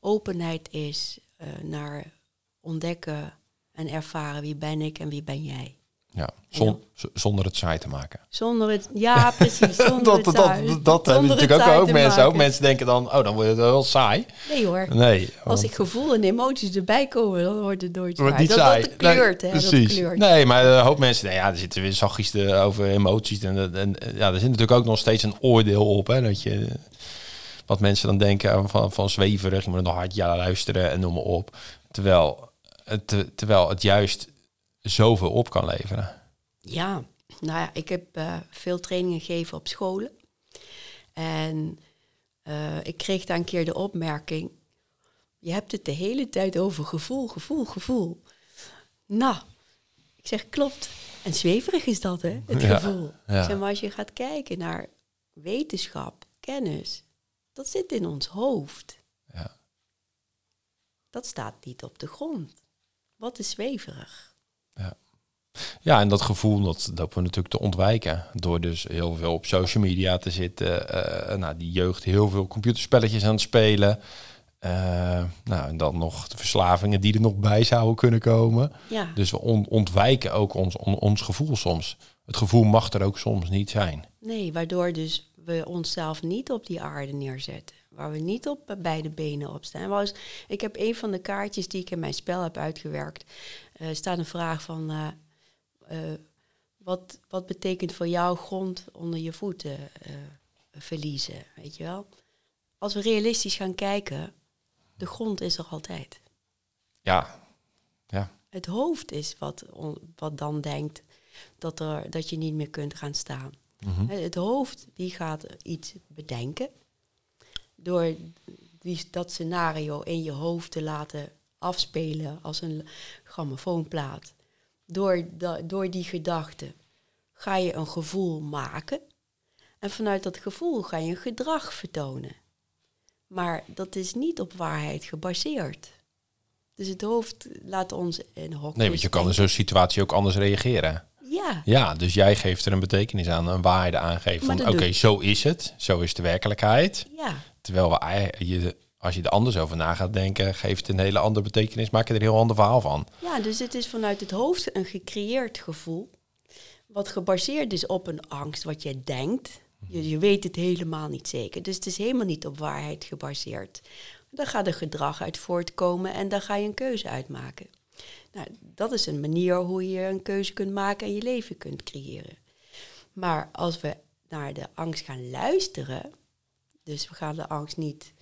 openheid is uh, naar ontdekken en ervaren wie ben ik en wie ben jij. Ja, zon, zonder het saai te maken. Zonder het, ja precies. Zonder dat het dat, dat, dat hebben natuurlijk ook, ook mensen. Ook mensen denken dan, oh dan wordt het wel saai. Nee hoor. Nee. Als ik gevoel en emoties erbij komen, dan wordt het nooit saai. Niet dat, saai. Dat, kleurt, nee, hè, precies. Dat Nee, maar een hoop mensen, nou ja, er zitten weer zachtjes over emoties. En, en, ja, er zit natuurlijk ook nog steeds een oordeel op. Hè, dat je wat mensen dan denken van, van zweverig, je moet nog hard ja luisteren en noem maar op. Terwijl terwijl het juist zoveel op kan leveren. Ja, nou ja, ik heb uh, veel trainingen gegeven op scholen. En uh, ik kreeg daar een keer de opmerking, je hebt het de hele tijd over gevoel, gevoel, gevoel. Nou, ik zeg klopt. En zweverig is dat, hè, het gevoel. Ja. Zeg maar, als je gaat kijken naar wetenschap, kennis, dat zit in ons hoofd. Ja. Dat staat niet op de grond. Wat is zweverig? Ja. Ja, en dat gevoel dat, dat we natuurlijk te ontwijken. Door dus heel veel op social media te zitten. Uh, nou, die jeugd heel veel computerspelletjes aan het spelen. Uh, nou, en dan nog de verslavingen die er nog bij zouden kunnen komen. Ja. Dus we ontwijken ook ons, ons gevoel soms. Het gevoel mag er ook soms niet zijn. Nee, waardoor dus we onszelf niet op die aarde neerzetten. Waar we niet op beide benen op staan. Was, ik heb een van de kaartjes die ik in mijn spel heb uitgewerkt. Uh, staat een vraag van. Uh, uh, wat, wat betekent voor jou grond onder je voeten verliezen? Weet je wel? Als we realistisch gaan kijken, de grond is er altijd. Ja. ja. Het hoofd is wat, wat dan denkt dat, er, dat je niet meer kunt gaan staan. Mhm. Het hoofd die gaat iets bedenken. Door die, dat scenario in je hoofd te laten afspelen als een grammofoonplaat. Door, door die gedachte ga je een gevoel maken. En vanuit dat gevoel ga je een gedrag vertonen. Maar dat is niet op waarheid gebaseerd. Dus het hoofd laat ons in hokjes Nee, want je kan in zo'n situatie ook anders reageren. Ja. Ja, dus jij geeft er een betekenis aan, een waarde aangeven van oké, zo is het, zo is de werkelijkheid. Ja. Terwijl we, je, als je er anders over na gaat denken, geeft het een hele andere betekenis, maak je er een heel ander verhaal van. Ja, dus het is vanuit het hoofd een gecreëerd gevoel, wat gebaseerd is op een angst, wat jij denkt. Je, je weet het helemaal niet zeker, dus het is helemaal niet op waarheid gebaseerd. Daar gaat er gedrag uit voortkomen en daar ga je een keuze uitmaken. Nou, dat is een manier hoe je een keuze kunt maken en je leven kunt creëren. Maar als we naar de angst gaan luisteren, dus we gaan de angst niet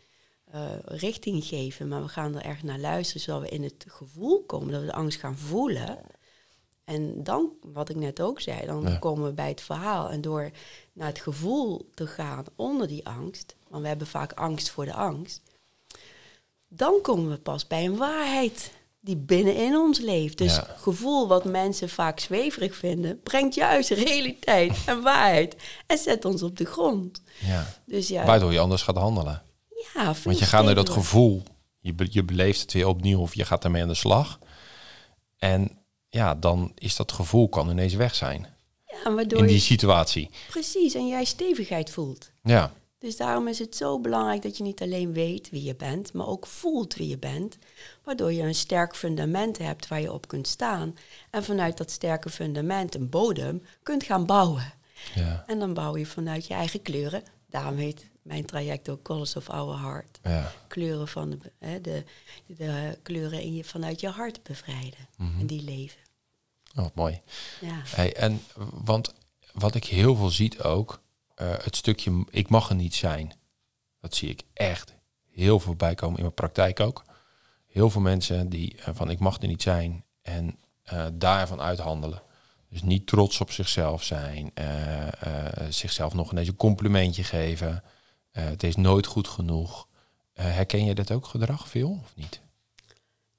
uh, richting geven, maar we gaan er echt naar luisteren, zodat we in het gevoel komen, dat we de angst gaan voelen. En dan, wat ik net ook zei, dan komen we bij het verhaal. En door naar het gevoel te gaan onder die angst, want we hebben vaak angst voor de angst, dan komen we pas bij een waarheid die binnenin ons leeft. Dus gevoel wat mensen vaak zweverig vinden, brengt juist realiteit en waarheid en zet ons op de grond. Ja. Dus ja. Waardoor je anders gaat handelen. Ja, Want je gaat naar dat gevoel, je, be je beleeft het weer opnieuw of je gaat ermee aan de slag. En ja, dan is dat gevoel kan ineens weg zijn. Ja, waardoor in die situatie. Precies, en jij stevigheid voelt. Ja. Dus daarom is het zo belangrijk dat je niet alleen weet wie je bent, maar ook voelt wie je bent. Waardoor je een sterk fundament hebt waar je op kunt staan. En vanuit dat sterke fundament, een bodem, kunt gaan bouwen. Ja. En dan bouw je vanuit je eigen kleuren. Daarom heet mijn traject ook Colors of Our Heart. Ja. Kleuren van de, hè, de, de, kleuren in je, vanuit je hart bevrijden. Mhm. En die leven. Oh, mooi. Ja. Hey, en want wat ik heel veel zie ook, uh, het stukje ik mag er niet zijn. Dat zie ik echt heel veel bijkomen in mijn praktijk ook. Heel veel mensen die uh, van ik mag er niet zijn en uh, daarvan uithandelen. Dus niet trots op zichzelf zijn, zichzelf nog ineens een complimentje geven. het is nooit goed genoeg. herken je dat ook gedrag veel of niet?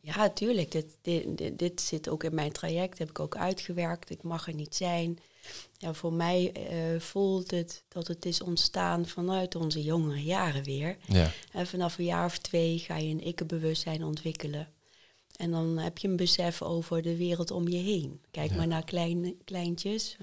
Ja, tuurlijk. Dit, dit, dit, zit ook in mijn traject, heb ik ook uitgewerkt. Ik mag er niet zijn. Ja, voor mij uh, voelt het dat het is ontstaan vanuit onze jongere jaren weer. Ja. En vanaf een jaar of twee ga je een ikkenbewustzijn ontwikkelen. En dan heb je een besef over de wereld om je heen. Kijk maar naar kleine, kleintjes.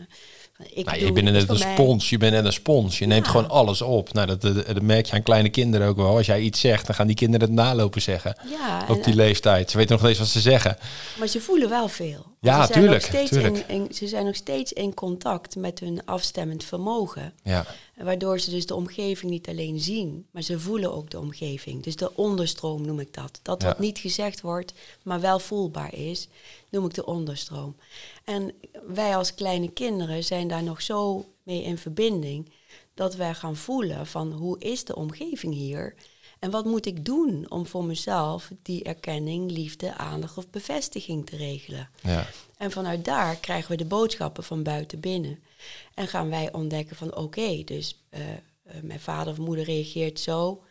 Ik nou, je bent net een spons, je bent net een spons. Je neemt gewoon alles op. Nou, dat, dat, merk je aan kleine kinderen ook wel. Als jij iets zegt, dan gaan die kinderen het nalopen zeggen. Ja, op die leeftijd. Ze weten nog steeds wat ze zeggen. Maar ze voelen wel veel. Ja, ze tuurlijk. steeds tuurlijk. In, ze zijn nog steeds in contact met hun afstemmend vermogen. Ja. Waardoor ze dus de omgeving niet alleen zien, maar ze voelen ook de omgeving. Dus de onderstroom noem ik dat. Dat wat niet gezegd wordt, maar wel voelbaar is, noem ik de onderstroom. En wij als kleine kinderen zijn daar nog zo mee in verbinding dat wij gaan voelen van hoe is de omgeving hier en wat moet ik doen om voor mezelf die erkenning, liefde, aandacht of bevestiging te regelen. Ja. En vanuit daar krijgen we de boodschappen van buiten binnen. En gaan wij ontdekken van oké, dus uh, mijn vader of moeder reageert zo.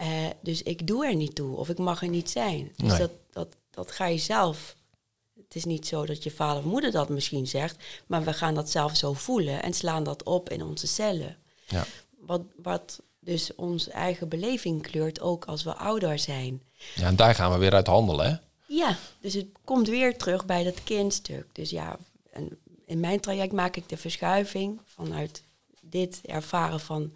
Uh, dus ik doe er niet toe of ik mag er niet zijn. Dus nee. dat, dat, dat ga je zelf. Het is niet zo dat je vader of moeder dat misschien zegt, maar we gaan dat zelf zo voelen en slaan dat op in onze cellen. Ja. Wat, wat dus onze eigen beleving kleurt ook als we ouder zijn. Ja, en daar gaan we weer uit handelen, hè? Ja, dus het komt weer terug bij dat kindstuk. Dus ja, en in mijn traject maak ik de verschuiving vanuit dit ervaren van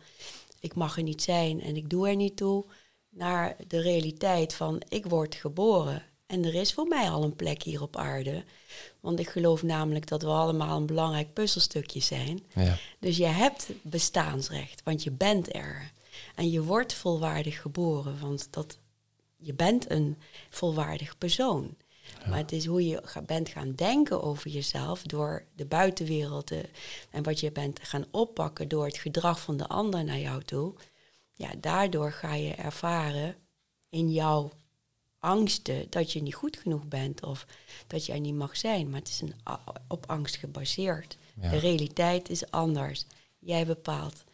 ik mag er niet zijn en ik doe er niet toe, naar de realiteit van ik word geboren en er is voor mij al een plek hier op aarde. Want ik geloof namelijk dat we allemaal een belangrijk puzzelstukje zijn. Ja. Dus je hebt bestaansrecht, want je bent er. En je wordt volwaardig geboren, want dat, je bent een volwaardig persoon. Maar het is hoe je bent gaan denken over jezelf door de buitenwereld te, en wat je bent gaan oppakken door het gedrag van de ander naar jou toe. Ja, daardoor ga je ervaren in jouw angsten dat je niet goed genoeg bent of dat jij niet mag zijn. Maar het is een, op angst gebaseerd. Ja. De realiteit is anders. Jij bepaalt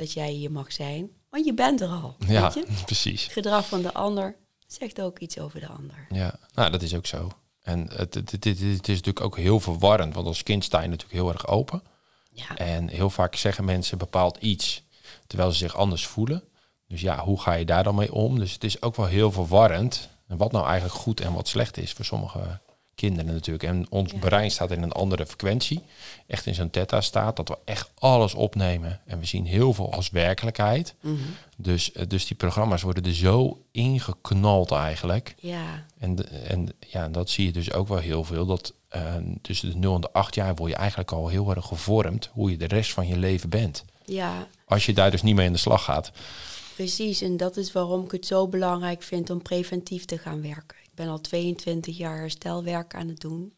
dat jij hier mag zijn, want je bent er al. Ja, weet je? precies. Het gedrag van de ander zegt ook iets over de ander. Ja, nou dat is ook zo. En het, het, het, het, is natuurlijk ook heel verwarrend, want als kind sta je natuurlijk heel erg open. Ja. En heel vaak zeggen mensen bepaald iets, terwijl ze zich anders voelen. Dus ja, hoe ga je daar dan mee om? Dus het is ook wel heel verwarrend. En wat nou eigenlijk goed en wat slecht is voor sommige kinderen natuurlijk. En ons brein staat in een andere frequentie. Echt in zo'n theta staat dat we echt alles opnemen. En we zien heel veel als werkelijkheid. Mhm. dus, eh, dus die programma's worden er zo ingeknald eigenlijk. Ja. En, en ja, dat zie je dus ook wel heel veel. Dat uh, tussen de 0 en de 8 jaar word je eigenlijk al heel erg gevormd hoe je de rest van je leven bent. Ja. Als je daar dus niet mee in de slag gaat. Precies, en dat is waarom ik het zo belangrijk vind om preventief te gaan werken. Ben al 22 jaar herstelwerk aan het doen.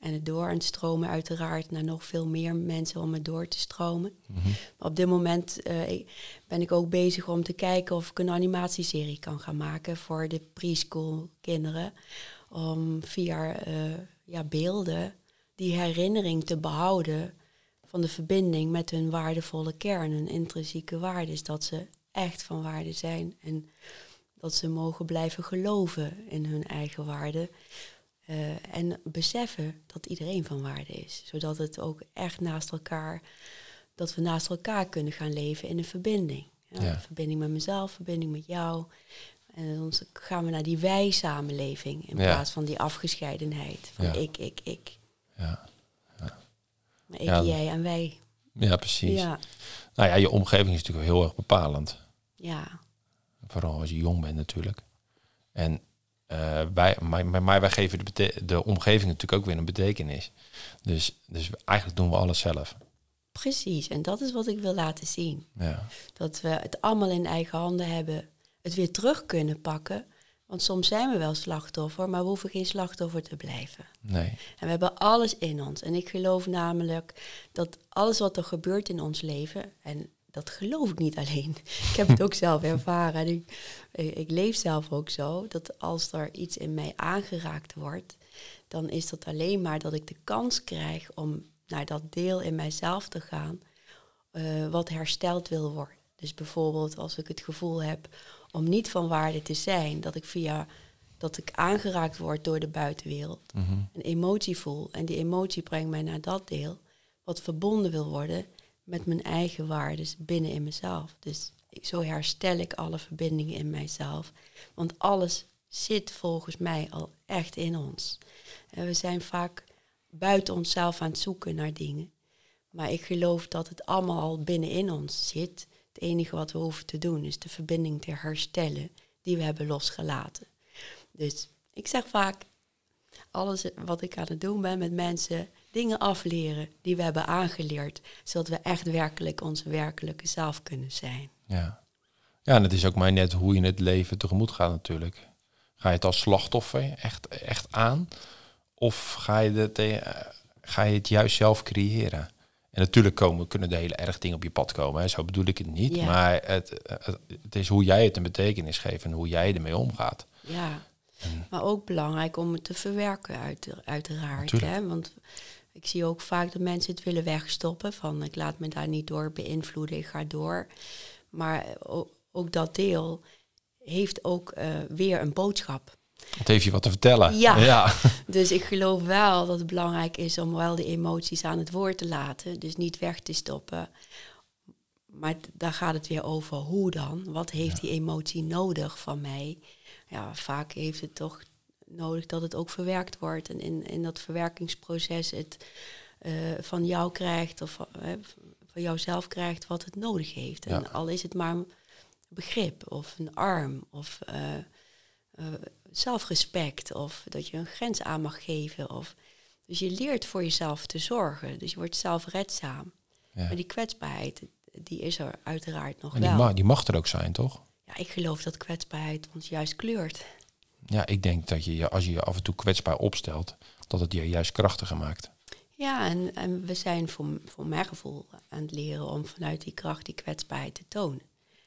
En het door aan het stromen uiteraard naar nog veel meer mensen om het door te stromen. Mhm. Op dit moment uh, ben ik ook bezig om te kijken of ik een animatieserie kan gaan maken voor de preschool kinderen. Om via uh, ja, beelden die herinnering te behouden van de verbinding met hun waardevolle kern, hun intrinsieke waarde. Is dat ze echt van waarde zijn en dat ze mogen blijven geloven in hun eigen waarde. Uh, en beseffen dat iedereen van waarde is. Zodat het ook echt naast elkaar, dat we naast elkaar kunnen gaan leven in een verbinding. Ja, Verbinding met mezelf, verbinding met jou. En dan gaan we naar die wij-samenleving in plaats van die afgescheidenheid. Van ik, ik, ik. Ja. ja. Ik, jij en wij. Ja, precies. Ja. Nou ja, je omgeving is natuurlijk heel erg bepalend. Ja. Vooral als je jong bent natuurlijk. En uh, wij, maar, maar wij geven de, de omgeving natuurlijk ook weer een betekenis. Dus, dus eigenlijk doen we alles zelf. Precies, en dat is wat ik wil laten zien. Ja. Dat we het allemaal in eigen handen hebben, het weer terug kunnen pakken. Want soms zijn we wel slachtoffer, maar we hoeven geen slachtoffer te blijven. Nee. En we hebben alles in ons. En ik geloof namelijk dat alles wat er gebeurt in ons leven, en dat geloof ik niet alleen. ik heb het ook zelf ervaren. Ik, ik, leef zelf ook zo. Dat als er iets in mij aangeraakt wordt, dan is dat alleen maar dat ik de kans krijg om naar dat deel in mijzelf te gaan, uh, wat hersteld wil worden. Dus bijvoorbeeld als ik het gevoel heb om niet van waarde te zijn, dat ik via dat ik aangeraakt word door de buitenwereld, mhm. een emotie voel en die emotie brengt mij naar dat deel wat verbonden wil worden met mijn eigen waarden binnen in mezelf. Dus zo herstel ik alle verbindingen in mijzelf. Want alles zit volgens mij al echt in ons. En we zijn vaak buiten onszelf aan het zoeken naar dingen. Maar ik geloof dat het allemaal al binnenin ons zit. Het enige wat we hoeven te doen is de verbinding te herstellen die we hebben losgelaten. Dus ik zeg vaak, alles wat ik aan het doen ben met mensen, dingen afleren die we hebben aangeleerd, zodat we echt werkelijk onze werkelijke zelf kunnen zijn. Ja, ja en het is ook maar net hoe je het leven tegemoet gaat natuurlijk. Ga je het als slachtoffer echt, echt aan? Of ga je, het, eh, ga je het juist zelf creëren? En natuurlijk komen, kunnen de hele erg dingen op je pad komen. Hè. Zo bedoel ik het niet. Maar het, het, het, is hoe jij het een betekenis geeft en hoe jij ermee omgaat. Ja, maar ook belangrijk om het te verwerken, uit, uiteraard. Hè? Want ik zie ook vaak dat mensen het willen wegstoppen. Van ik laat me daar niet door beïnvloeden, ik ga door. Maar ook, dat deel heeft ook uh, weer een boodschap. Het heeft je wat te vertellen. Ja. ja. dus ik geloof wel dat het belangrijk is om wel de emoties aan het woord te laten. Dus niet weg te stoppen. Maar daar gaat het weer over hoe dan. Wat heeft die emotie nodig van mij? Ja, vaak heeft het toch nodig dat het ook verwerkt wordt. En in, in dat verwerkingsproces het uh, van jou krijgt of uh, van jouzelf krijgt wat het nodig heeft. En al is het maar een begrip of een arm of uh, zelfrespect of dat je een grens aan mag geven. Of, dus je leert voor jezelf te zorgen. Dus je wordt zelfredzaam. Ja. Maar die kwetsbaarheid, die is er uiteraard nog en die wel. Ma die mag er ook zijn, toch? Ja, ik geloof dat kwetsbaarheid ons juist kleurt. Ja, ik denk dat je als je je af en toe kwetsbaar opstelt, dat het je juist krachtiger maakt. Ja, en, en we zijn voor, voor mijn gevoel aan het leren om vanuit die kracht die kwetsbaarheid te tonen.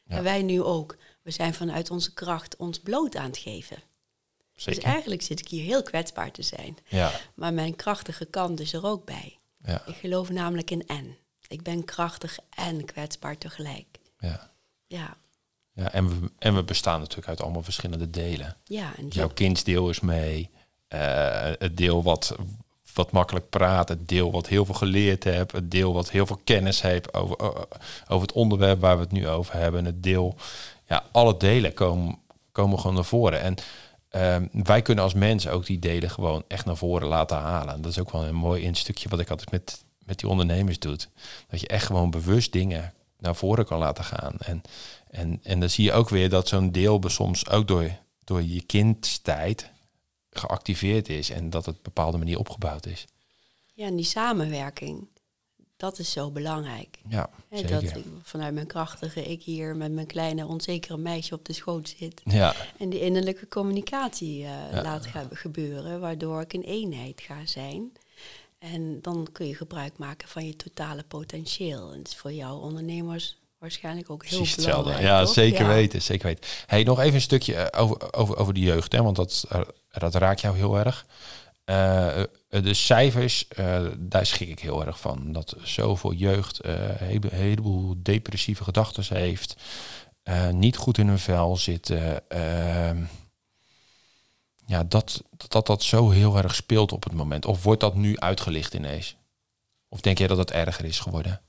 En wij nu ook. We zijn vanuit onze kracht ons bloot aan het geven. Dus Zeker. Dus eigenlijk zit ik hier heel kwetsbaar te zijn. Ja. Maar mijn krachtige kant is er ook bij. Ja. Ik geloof namelijk in en. Ik ben krachtig en kwetsbaar tegelijk. Ja. Ja. Ja, en we, en we bestaan natuurlijk uit allemaal verschillende delen. Ja, en Jouw kindsdeel is mee. Uh, het deel wat, wat makkelijk praat. Het deel wat heel veel geleerd heeft. Het deel wat heel veel kennis heeft over, over het onderwerp waar we het nu over hebben. Het deel, ja, alle delen komen, komen gewoon naar voren. En ehm, wij kunnen als mensen ook die delen gewoon echt naar voren laten halen. Dat is ook wel een mooi een stukje wat ik altijd met, met die ondernemers doe. Dat je echt gewoon bewust dingen naar voren kan laten gaan. En, en, en dan zie je ook weer dat zo'n deel soms ook door, door je kindstijd geactiveerd is en dat het op een bepaalde manier opgebouwd is. Ja, en die samenwerking, dat is zo belangrijk. Ja, zeker. Dat ik vanuit mijn krachtige ik hier met mijn kleine onzekere meisje op de schoot zit. Ja. En die innerlijke communicatie uh, ja. laat gebeuren, waardoor ik een eenheid ga zijn. En dan kun je gebruik maken van je totale potentieel. En het is voor jou ondernemers waarschijnlijk ook heel Precies belangrijk. Ja, zeker weten, zeker weten. Hey, nog even een stukje eh, over, over, over de jeugd, hè, want dat, eh, dat raakt jou heel erg. Uh, de cijfers, uh, daar schrik ik heel erg van. Dat zoveel jeugd uh, een heleboel depressieve gedachten heeft, niet goed in hun vel zitten. Ehm, ja, dat, dat dat zo heel erg speelt op het moment. Of wordt dat nu uitgelicht ineens? Of denk jij dat het erger is geworden?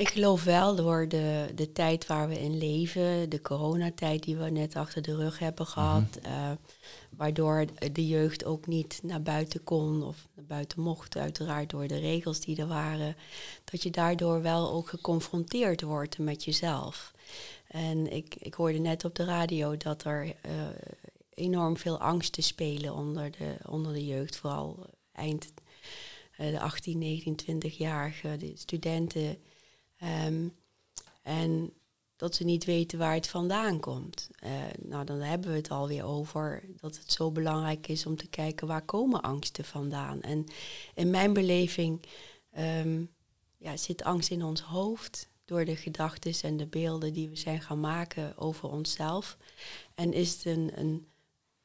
Ik geloof wel door de, de tijd waar we in leven, de coronatijd die we net achter de rug hebben gehad, mm waardoor de jeugd ook niet naar buiten kon of naar buiten mocht, uiteraard door de regels die er waren, dat je daardoor wel ook geconfronteerd wordt met jezelf. En ik, ik hoorde net op de radio dat er uh, enorm veel angsten spelen onder de, onder de jeugd, vooral eind uh, de 18, 19, 20-jarige, de studenten. Um, en dat ze niet weten waar het vandaan komt. Uh, nou, dan hebben we het alweer over dat het zo belangrijk is om te kijken waar komen angsten vandaan. En in mijn beleving um, ja, zit angst in ons hoofd door de gedachten en de beelden die we zijn gaan maken over onszelf. En is het een, een,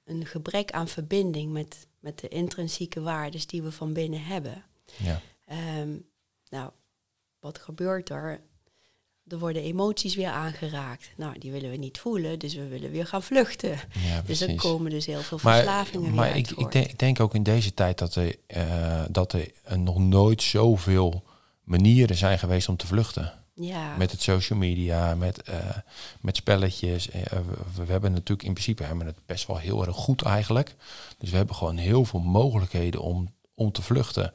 een gebrek aan verbinding met, met de intrinsieke waarden die we van binnen hebben. Ja. Um, nou, wat gebeurt er? er worden emoties weer aangeraakt. Nou, die willen we niet voelen, dus we willen weer gaan vluchten. Ja, dus er komen dus heel veel verslavingen maar, maar ik, ik, denk, ik, denk, ook in deze tijd dat er, uh, dat er nog nooit zoveel manieren zijn geweest om te vluchten. Ja. Met het social media, met, uh, met spelletjes. Uh, we, we, hebben natuurlijk in principe hebben het best wel heel erg goed eigenlijk. Dus we hebben gewoon heel veel mogelijkheden om, om te vluchten.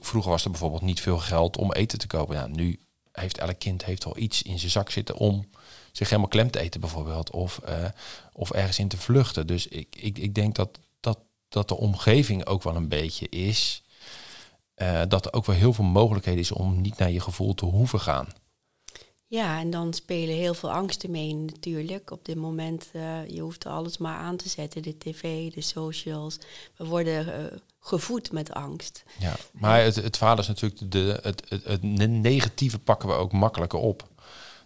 vroeger was er bijvoorbeeld niet veel geld om eten te kopen. Nu heeft elk kind heeft wel iets in zijn zak zitten om zich helemaal klem te eten bijvoorbeeld. Of, uh, of ergens in te vluchten. Dus ik, ik, ik denk dat, dat, dat de omgeving ook wel een beetje is. Uh, dat er ook wel heel veel mogelijkheden is om niet naar je gevoel te hoeven gaan. Ja, en dan spelen heel veel angsten mee natuurlijk. Op dit moment, je hoeft alles maar aan te zetten. De tv, de socials. We worden gevoed met angst. Ja, maar het, het verhaal is natuurlijk, de, het, het, het negatieve pakken we ook makkelijker op.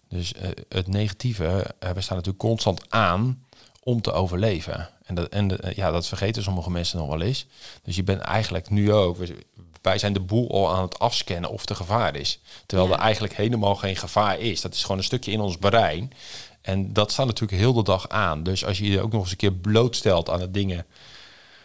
Dus uh, het negatieve, we staan natuurlijk constant aan om te overleven. En, dat, en de, ja, dat vergeten sommige mensen nog wel eens. Dus je bent eigenlijk nu ook, wij zijn de boel al aan het afscannen of er gevaar is. Terwijl er eigenlijk helemaal geen gevaar is. Dat is gewoon een stukje in ons brein. En dat staat natuurlijk heel de dag aan. Dus als je je ook nog eens een keer blootstelt aan de dingen,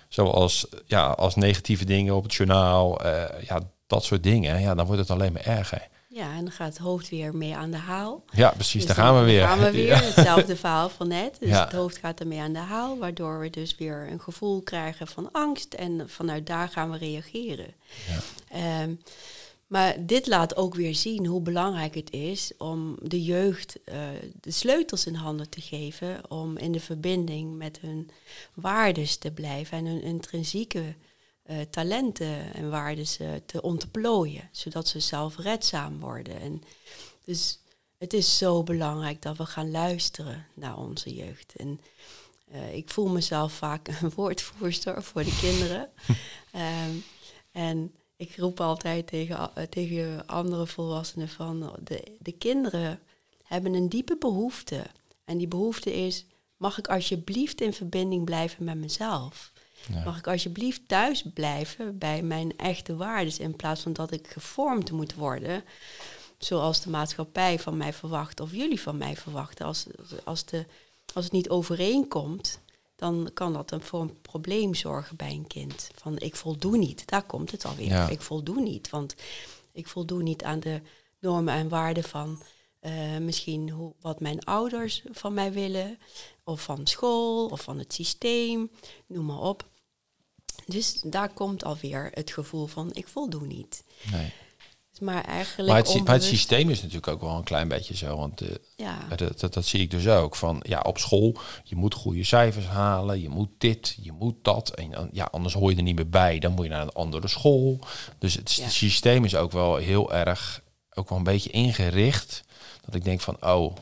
zoals ja, als negatieve dingen op het journaal, uh, ja, dat soort dingen, ja, dan wordt het alleen maar erger. Ja, en dan gaat het hoofd weer mee aan de haal. Ja, precies, dus daar gaan we weer. gaan we weer, hetzelfde verhaal van net. Dus het hoofd gaat ermee aan de haal, waardoor we dus weer een gevoel krijgen van angst. En vanuit daar gaan we reageren. Ja. Um, maar dit laat ook weer zien hoe belangrijk het is om de jeugd uh, de sleutels in handen te geven om in de verbinding met hun waardes te blijven en hun intrinsieke uh, talenten en waarden te ontplooien, zodat ze zelfredzaam worden. En dus het is zo belangrijk dat we gaan luisteren naar onze jeugd. En ik voel mezelf vaak een woordvoerster voor de kinderen. um, en ik roep altijd tegen, uh, tegen andere volwassenen van de, de kinderen hebben een diepe behoefte. En die behoefte is, mag ik alsjeblieft in verbinding blijven met mezelf? Mag ik alsjeblieft thuis blijven bij mijn echte waarden in plaats van dat ik gevormd moet worden zoals de maatschappij van mij verwacht of jullie van mij verwachten. Als, als, de, als het niet overeenkomt, dan kan dat een, voor een probleem zorgen bij een kind. Van ik voldoe niet, daar komt het alweer. Ik voldoe niet, want ik voldoe niet aan de normen en waarden van Uh, misschien hoe, wat mijn ouders van mij willen, of van school, of van het systeem, noem maar op. Dus daar komt alweer het gevoel van ik voldoe niet. Nee. Maar eigenlijk. Maar het, het, systeem is natuurlijk ook wel een klein beetje zo. Want uh, ja. dat, dat, dat, zie ik dus ook. Van ja, op school, je moet goede cijfers halen, je moet dit, je moet dat. En ja, anders hoor je er niet meer bij. Dan moet je naar een andere school. Dus het, systeem is ook wel heel erg, ook wel een beetje ingericht. Dat ik denk van, oh,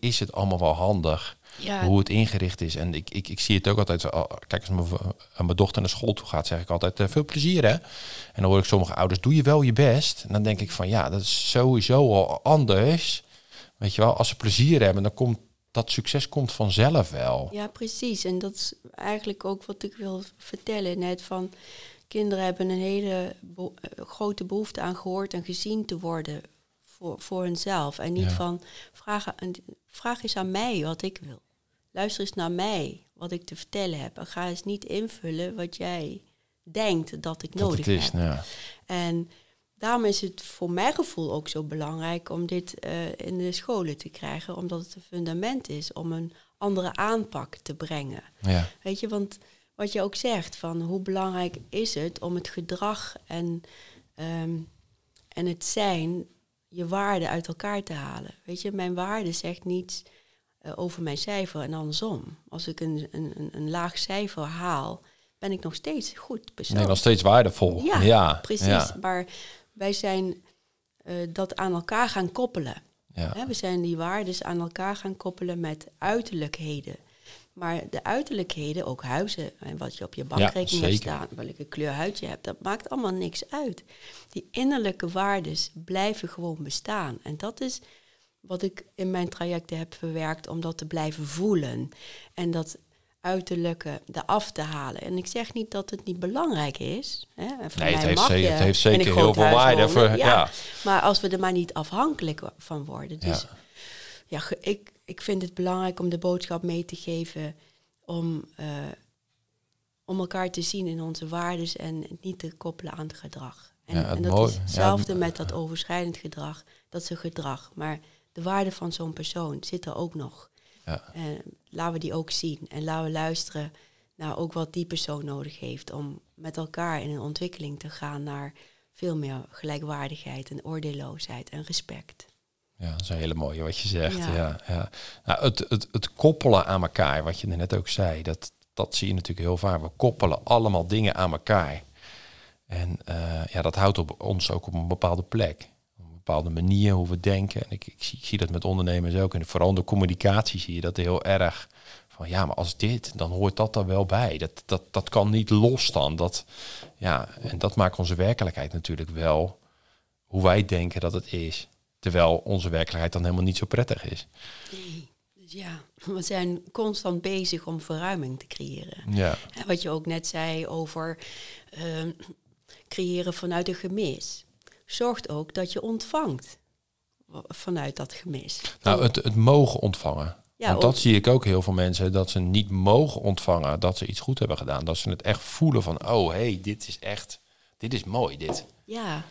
is het allemaal wel handig? Ja. hoe het ingericht is. En ik, ik, ik zie het ook altijd. Kijk, als mijn, mijn dochter naar school toe gaat, zeg ik altijd: uh, veel plezier hè. En dan hoor ik sommige ouders: doe je wel je best. En dan denk ik van ja, dat is sowieso al anders. Weet je wel, als ze plezier hebben, dan komt dat succes komt vanzelf wel. Ja, precies. En dat is eigenlijk ook wat ik wil vertellen. Net van kinderen hebben een hele eh, grote behoefte aan gehoord en gezien te worden voor, voor hunzelf. En niet van vraag, vraag eens aan mij wat ik wil luister eens naar mij, wat ik te vertellen heb. En ga eens niet invullen wat jij denkt dat ik nodig is, heb. Ja. En daarom is het voor mijn gevoel ook zo belangrijk om dit uh, in de scholen te krijgen, omdat het een fundament is om een andere aanpak te brengen. Ja. Weet je, want wat je ook zegt, van hoe belangrijk is het om het gedrag en, um, en het zijn, je waarde uit elkaar te halen. Weet je, mijn waarde zegt niets eh, over mijn cijfer en andersom. Als ik een, een, een laag cijfer haal, ben ik nog steeds goed persoon. Nee, nog steeds waardevol. Ja, ja precies. Maar wij zijn uh, dat aan elkaar gaan koppelen. Ja. we zijn die waarden aan elkaar gaan koppelen met uiterlijkheden. Maar de uiterlijkheden, ook huizen en wat je op je bankrekening hebt staan, welke kleur huid je hebt, dat maakt allemaal niks uit. Die innerlijke waarden blijven gewoon bestaan. En dat is wat ik in mijn trajecten heb verwerkt om dat te blijven voelen. En dat uiterlijke eraf te halen. En ik zeg niet dat het niet belangrijk is. Hè. nee, het heeft, zeker, het heeft zeker heel veel waarde. Voor, ja. Maar als we er maar niet afhankelijk van worden. Dus ja, ik, ik vind het belangrijk om de boodschap mee te geven om, uh, om elkaar te zien in onze waarden en niet te koppelen aan het gedrag. En, en dat is hetzelfde met dat overschrijdend gedrag. Dat is een gedrag. Maar de waarde van zo'n persoon zit er ook nog. Ja. En laten we die ook zien. En laten we luisteren naar ook wat die persoon nodig heeft om met elkaar in een ontwikkeling te gaan naar veel meer gelijkwaardigheid en oordeelloosheid en respect. Ja, dat is een hele mooie wat je zegt. Ja. Ja, Nou, het, het, het koppelen aan elkaar, wat je net ook zei, dat, dat zie je natuurlijk heel vaak. We koppelen allemaal dingen aan elkaar. En uh, ja, dat houdt op ons ook op een bepaalde plek bepaalde manier hoe we denken. En ik, ik, zie, ik zie dat met ondernemers ook. En vooral in de communicatie zie je dat heel erg. Van ja, maar als dit, dan hoort dat er wel bij. Dat, dat, dat kan niet los dan. Dat, ja, en dat maakt onze werkelijkheid natuurlijk wel hoe wij denken dat het is. Terwijl onze werkelijkheid dan helemaal niet zo prettig is. Nee. Dus ja, we zijn constant bezig om verruiming te creëren. Ja. En wat je ook net zei over uh, creëren vanuit een gemis zorgt ook dat je ontvangt vanuit dat gemis. Nou, het, het mogen ontvangen. Ja, Want dat zie ik ook heel veel mensen, dat ze niet mogen ontvangen dat ze iets goed hebben gedaan. Dat ze het echt voelen van, oh hé, hey, dit is echt, dit is mooi, dit. Ja,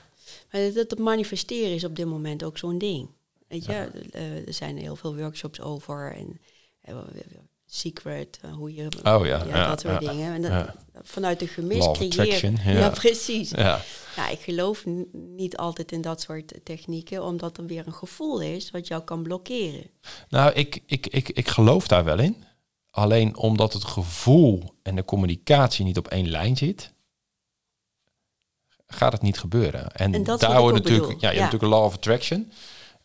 maar dat, dat manifesteren is op dit moment ook zo'n ding. Weet je, eh, er zijn heel veel workshops over en eh, secret, uh, hoe je oh, ja, ja, dat soort dingen. En dat, vanuit de gemis creëren. Ja. precies. Ja. ja, ik geloof niet altijd in dat soort technieken, omdat er weer een gevoel is wat jou kan blokkeren. Nou, ik, ik, ik, ik geloof daar wel in. Alleen omdat het gevoel en de communicatie niet op één lijn zit, gaat het niet gebeuren. En, en daar wordt natuurlijk, ja, je hebt natuurlijk een law of attraction,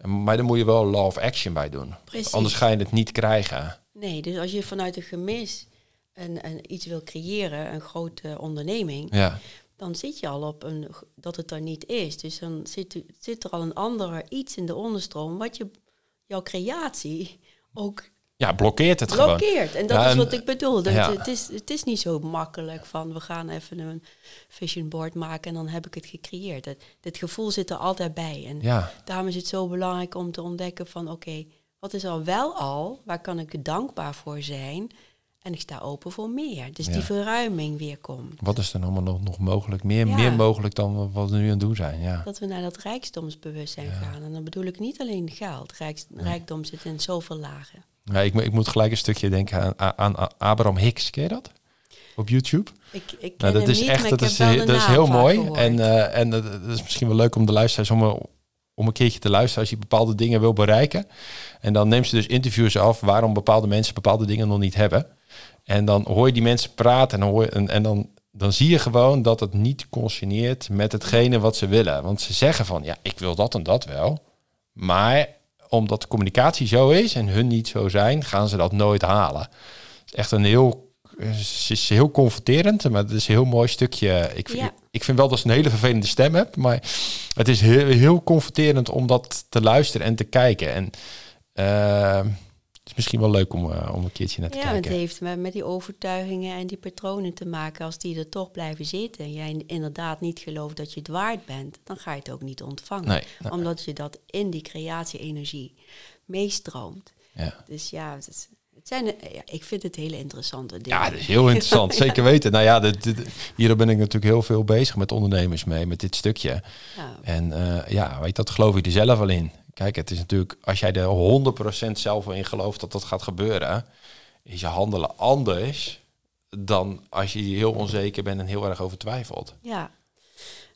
maar dan moet je wel law of action bij doen. Precies. Anders ga je het niet krijgen. Nee, dus als je vanuit een gemis een, een, iets wil creëren, een grote onderneming, ja. dan zit je al op een, dat het er niet is. Dus dan zit, zit er al een andere iets in de onderstroom, wat je, jouw creatie ook ja, blokkeert het blokkeert. gewoon. En dat is wat ik bedoel. Dat het, is, het is niet zo makkelijk van we gaan even een vision board maken en dan heb ik het gecreëerd. Dat, dit gevoel zit er altijd bij. En ja. daarom is het zo belangrijk om te ontdekken van oké, wat is al wel al, waar kan ik dankbaar voor zijn? En ik sta open voor meer. Dus die verruiming weer komt. Wat is er allemaal nog, nog mogelijk? Meer, meer mogelijk dan wat we nu aan het doen zijn. Ja. Dat we naar dat rijkdomsbewustzijn gaan. En dan bedoel ik niet alleen geld. rijkdom zit in zoveel lagen. Ja, ik, ik moet gelijk een stukje denken aan, aan, Abraham Hicks. Ken je dat? Op YouTube? Ik, ik nou, dat is echt, dat is, dat is heel mooi. En, uh, en dat is misschien wel leuk om de luisteraars om, om een keertje te luisteren als je bepaalde dingen wil bereiken. En dan neemt ze dus interviews af waarom bepaalde mensen bepaalde dingen nog niet hebben. En dan hoor je die mensen praten en, hoor je, en, en dan, dan zie je gewoon dat het niet consigneert met hetgene wat ze willen. Want ze zeggen van, ja, ik wil dat en dat wel. Maar omdat de communicatie zo is en hun niet zo zijn, gaan ze dat nooit halen. Het is echt een heel het is heel confronterend, maar het is een heel mooi stukje. Ik, vind, ik vind wel dat ze een hele vervelende stem hebt, maar het is heel, heel confronterend om dat te luisteren en te kijken. En uh, het is misschien wel leuk om, uh, om een keertje naar te ja, kijken. Ja, het heeft met, met die overtuigingen en die patronen te maken. Als die er toch blijven zitten en jij inderdaad niet gelooft dat je het waard bent, dan ga je het ook niet ontvangen. Omdat je dat in die creatie-energie meestroomt. Ja. Dus ja, het is, het zijn, ja, ik vind het hele interessante dingen. Ja, dat is heel interessant, zeker weten. Nou ja, dit, hier ben ik natuurlijk heel veel bezig met ondernemers mee, met dit stukje. Ja. En uh, ja, weet dat geloof ik er zelf al in. Kijk, het is natuurlijk, als jij er 100% zelf in gelooft dat dat gaat gebeuren, is je handelen anders dan als je heel onzeker bent en heel erg over twijfelt. Ja,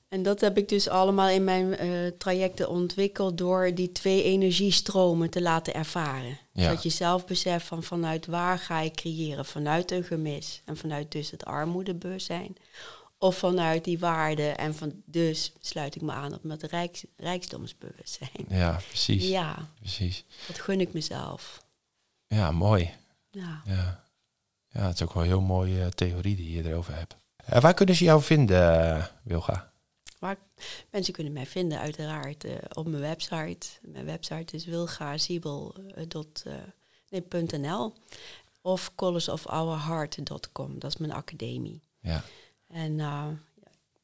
en dat heb ik dus allemaal in mijn uh, trajecten ontwikkeld door die twee energiestromen te laten ervaren. Ja. Dat je zelf beseft van vanuit waar ga ik creëren? Vanuit een gemis en vanuit dus het armoedebewustzijn. Of vanuit die waarde en van dus sluit ik me aan op met rijks, rijkdomsbewustzijn. Ja, precies. Ja, precies. Dat gun ik mezelf. Ja, mooi. Ja. Ja, ja het is ook wel een heel mooie theorie die je erover hebt. Uh, waar kunnen ze jou vinden, Wilga? Maar mensen kunnen mij vinden uiteraard uh, op mijn website. Mijn website is wilgaziebel.nl of colorsofourheart.com. Dat is mijn academie. Ja. En uh,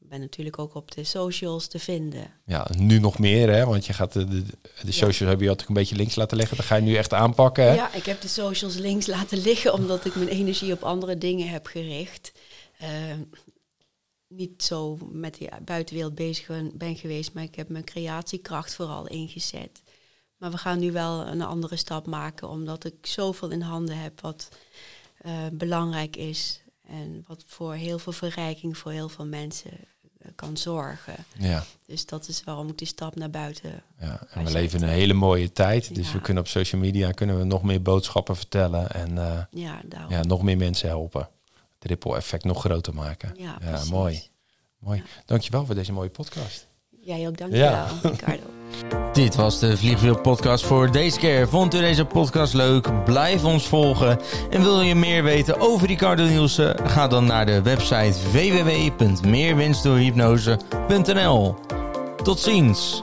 ik ben natuurlijk ook op de socials te vinden. Ja, nu nog meer, hè? Want je gaat de, de, de socials heb je altijd een beetje links laten liggen. Dat ga je nu echt aanpakken. Hè? Ja, ik heb de socials links laten liggen omdat ik mijn energie op andere dingen heb gericht. Uh, niet zo met de buitenwereld bezig ben geweest, maar ik heb mijn creatiekracht vooral ingezet. Maar we gaan nu wel een andere stap maken, omdat ik zoveel in handen heb wat uh, belangrijk is en wat voor heel veel verrijking voor heel veel mensen uh, kan zorgen. Ja. Dus dat is waarom ik die stap naar buiten. Ja, en we leven in een hele mooie tijd, dus we kunnen op social media kunnen we nog meer boodschappen vertellen en uh, ja, ja, nog meer mensen helpen het effect nog groter maken. Ja, ja mooi. Mooi. Ja. Dankjewel voor deze mooie podcast. Jij ook, dankjewel, ja. Ricardo. Dit was de Vliegwiel podcast voor deze keer. Vond u deze podcast leuk? Blijf ons volgen. En wil je meer weten over Ricardo Nielsen? Ga dan naar de website www.meerwinstdoorhypnose.nl Tot ziens!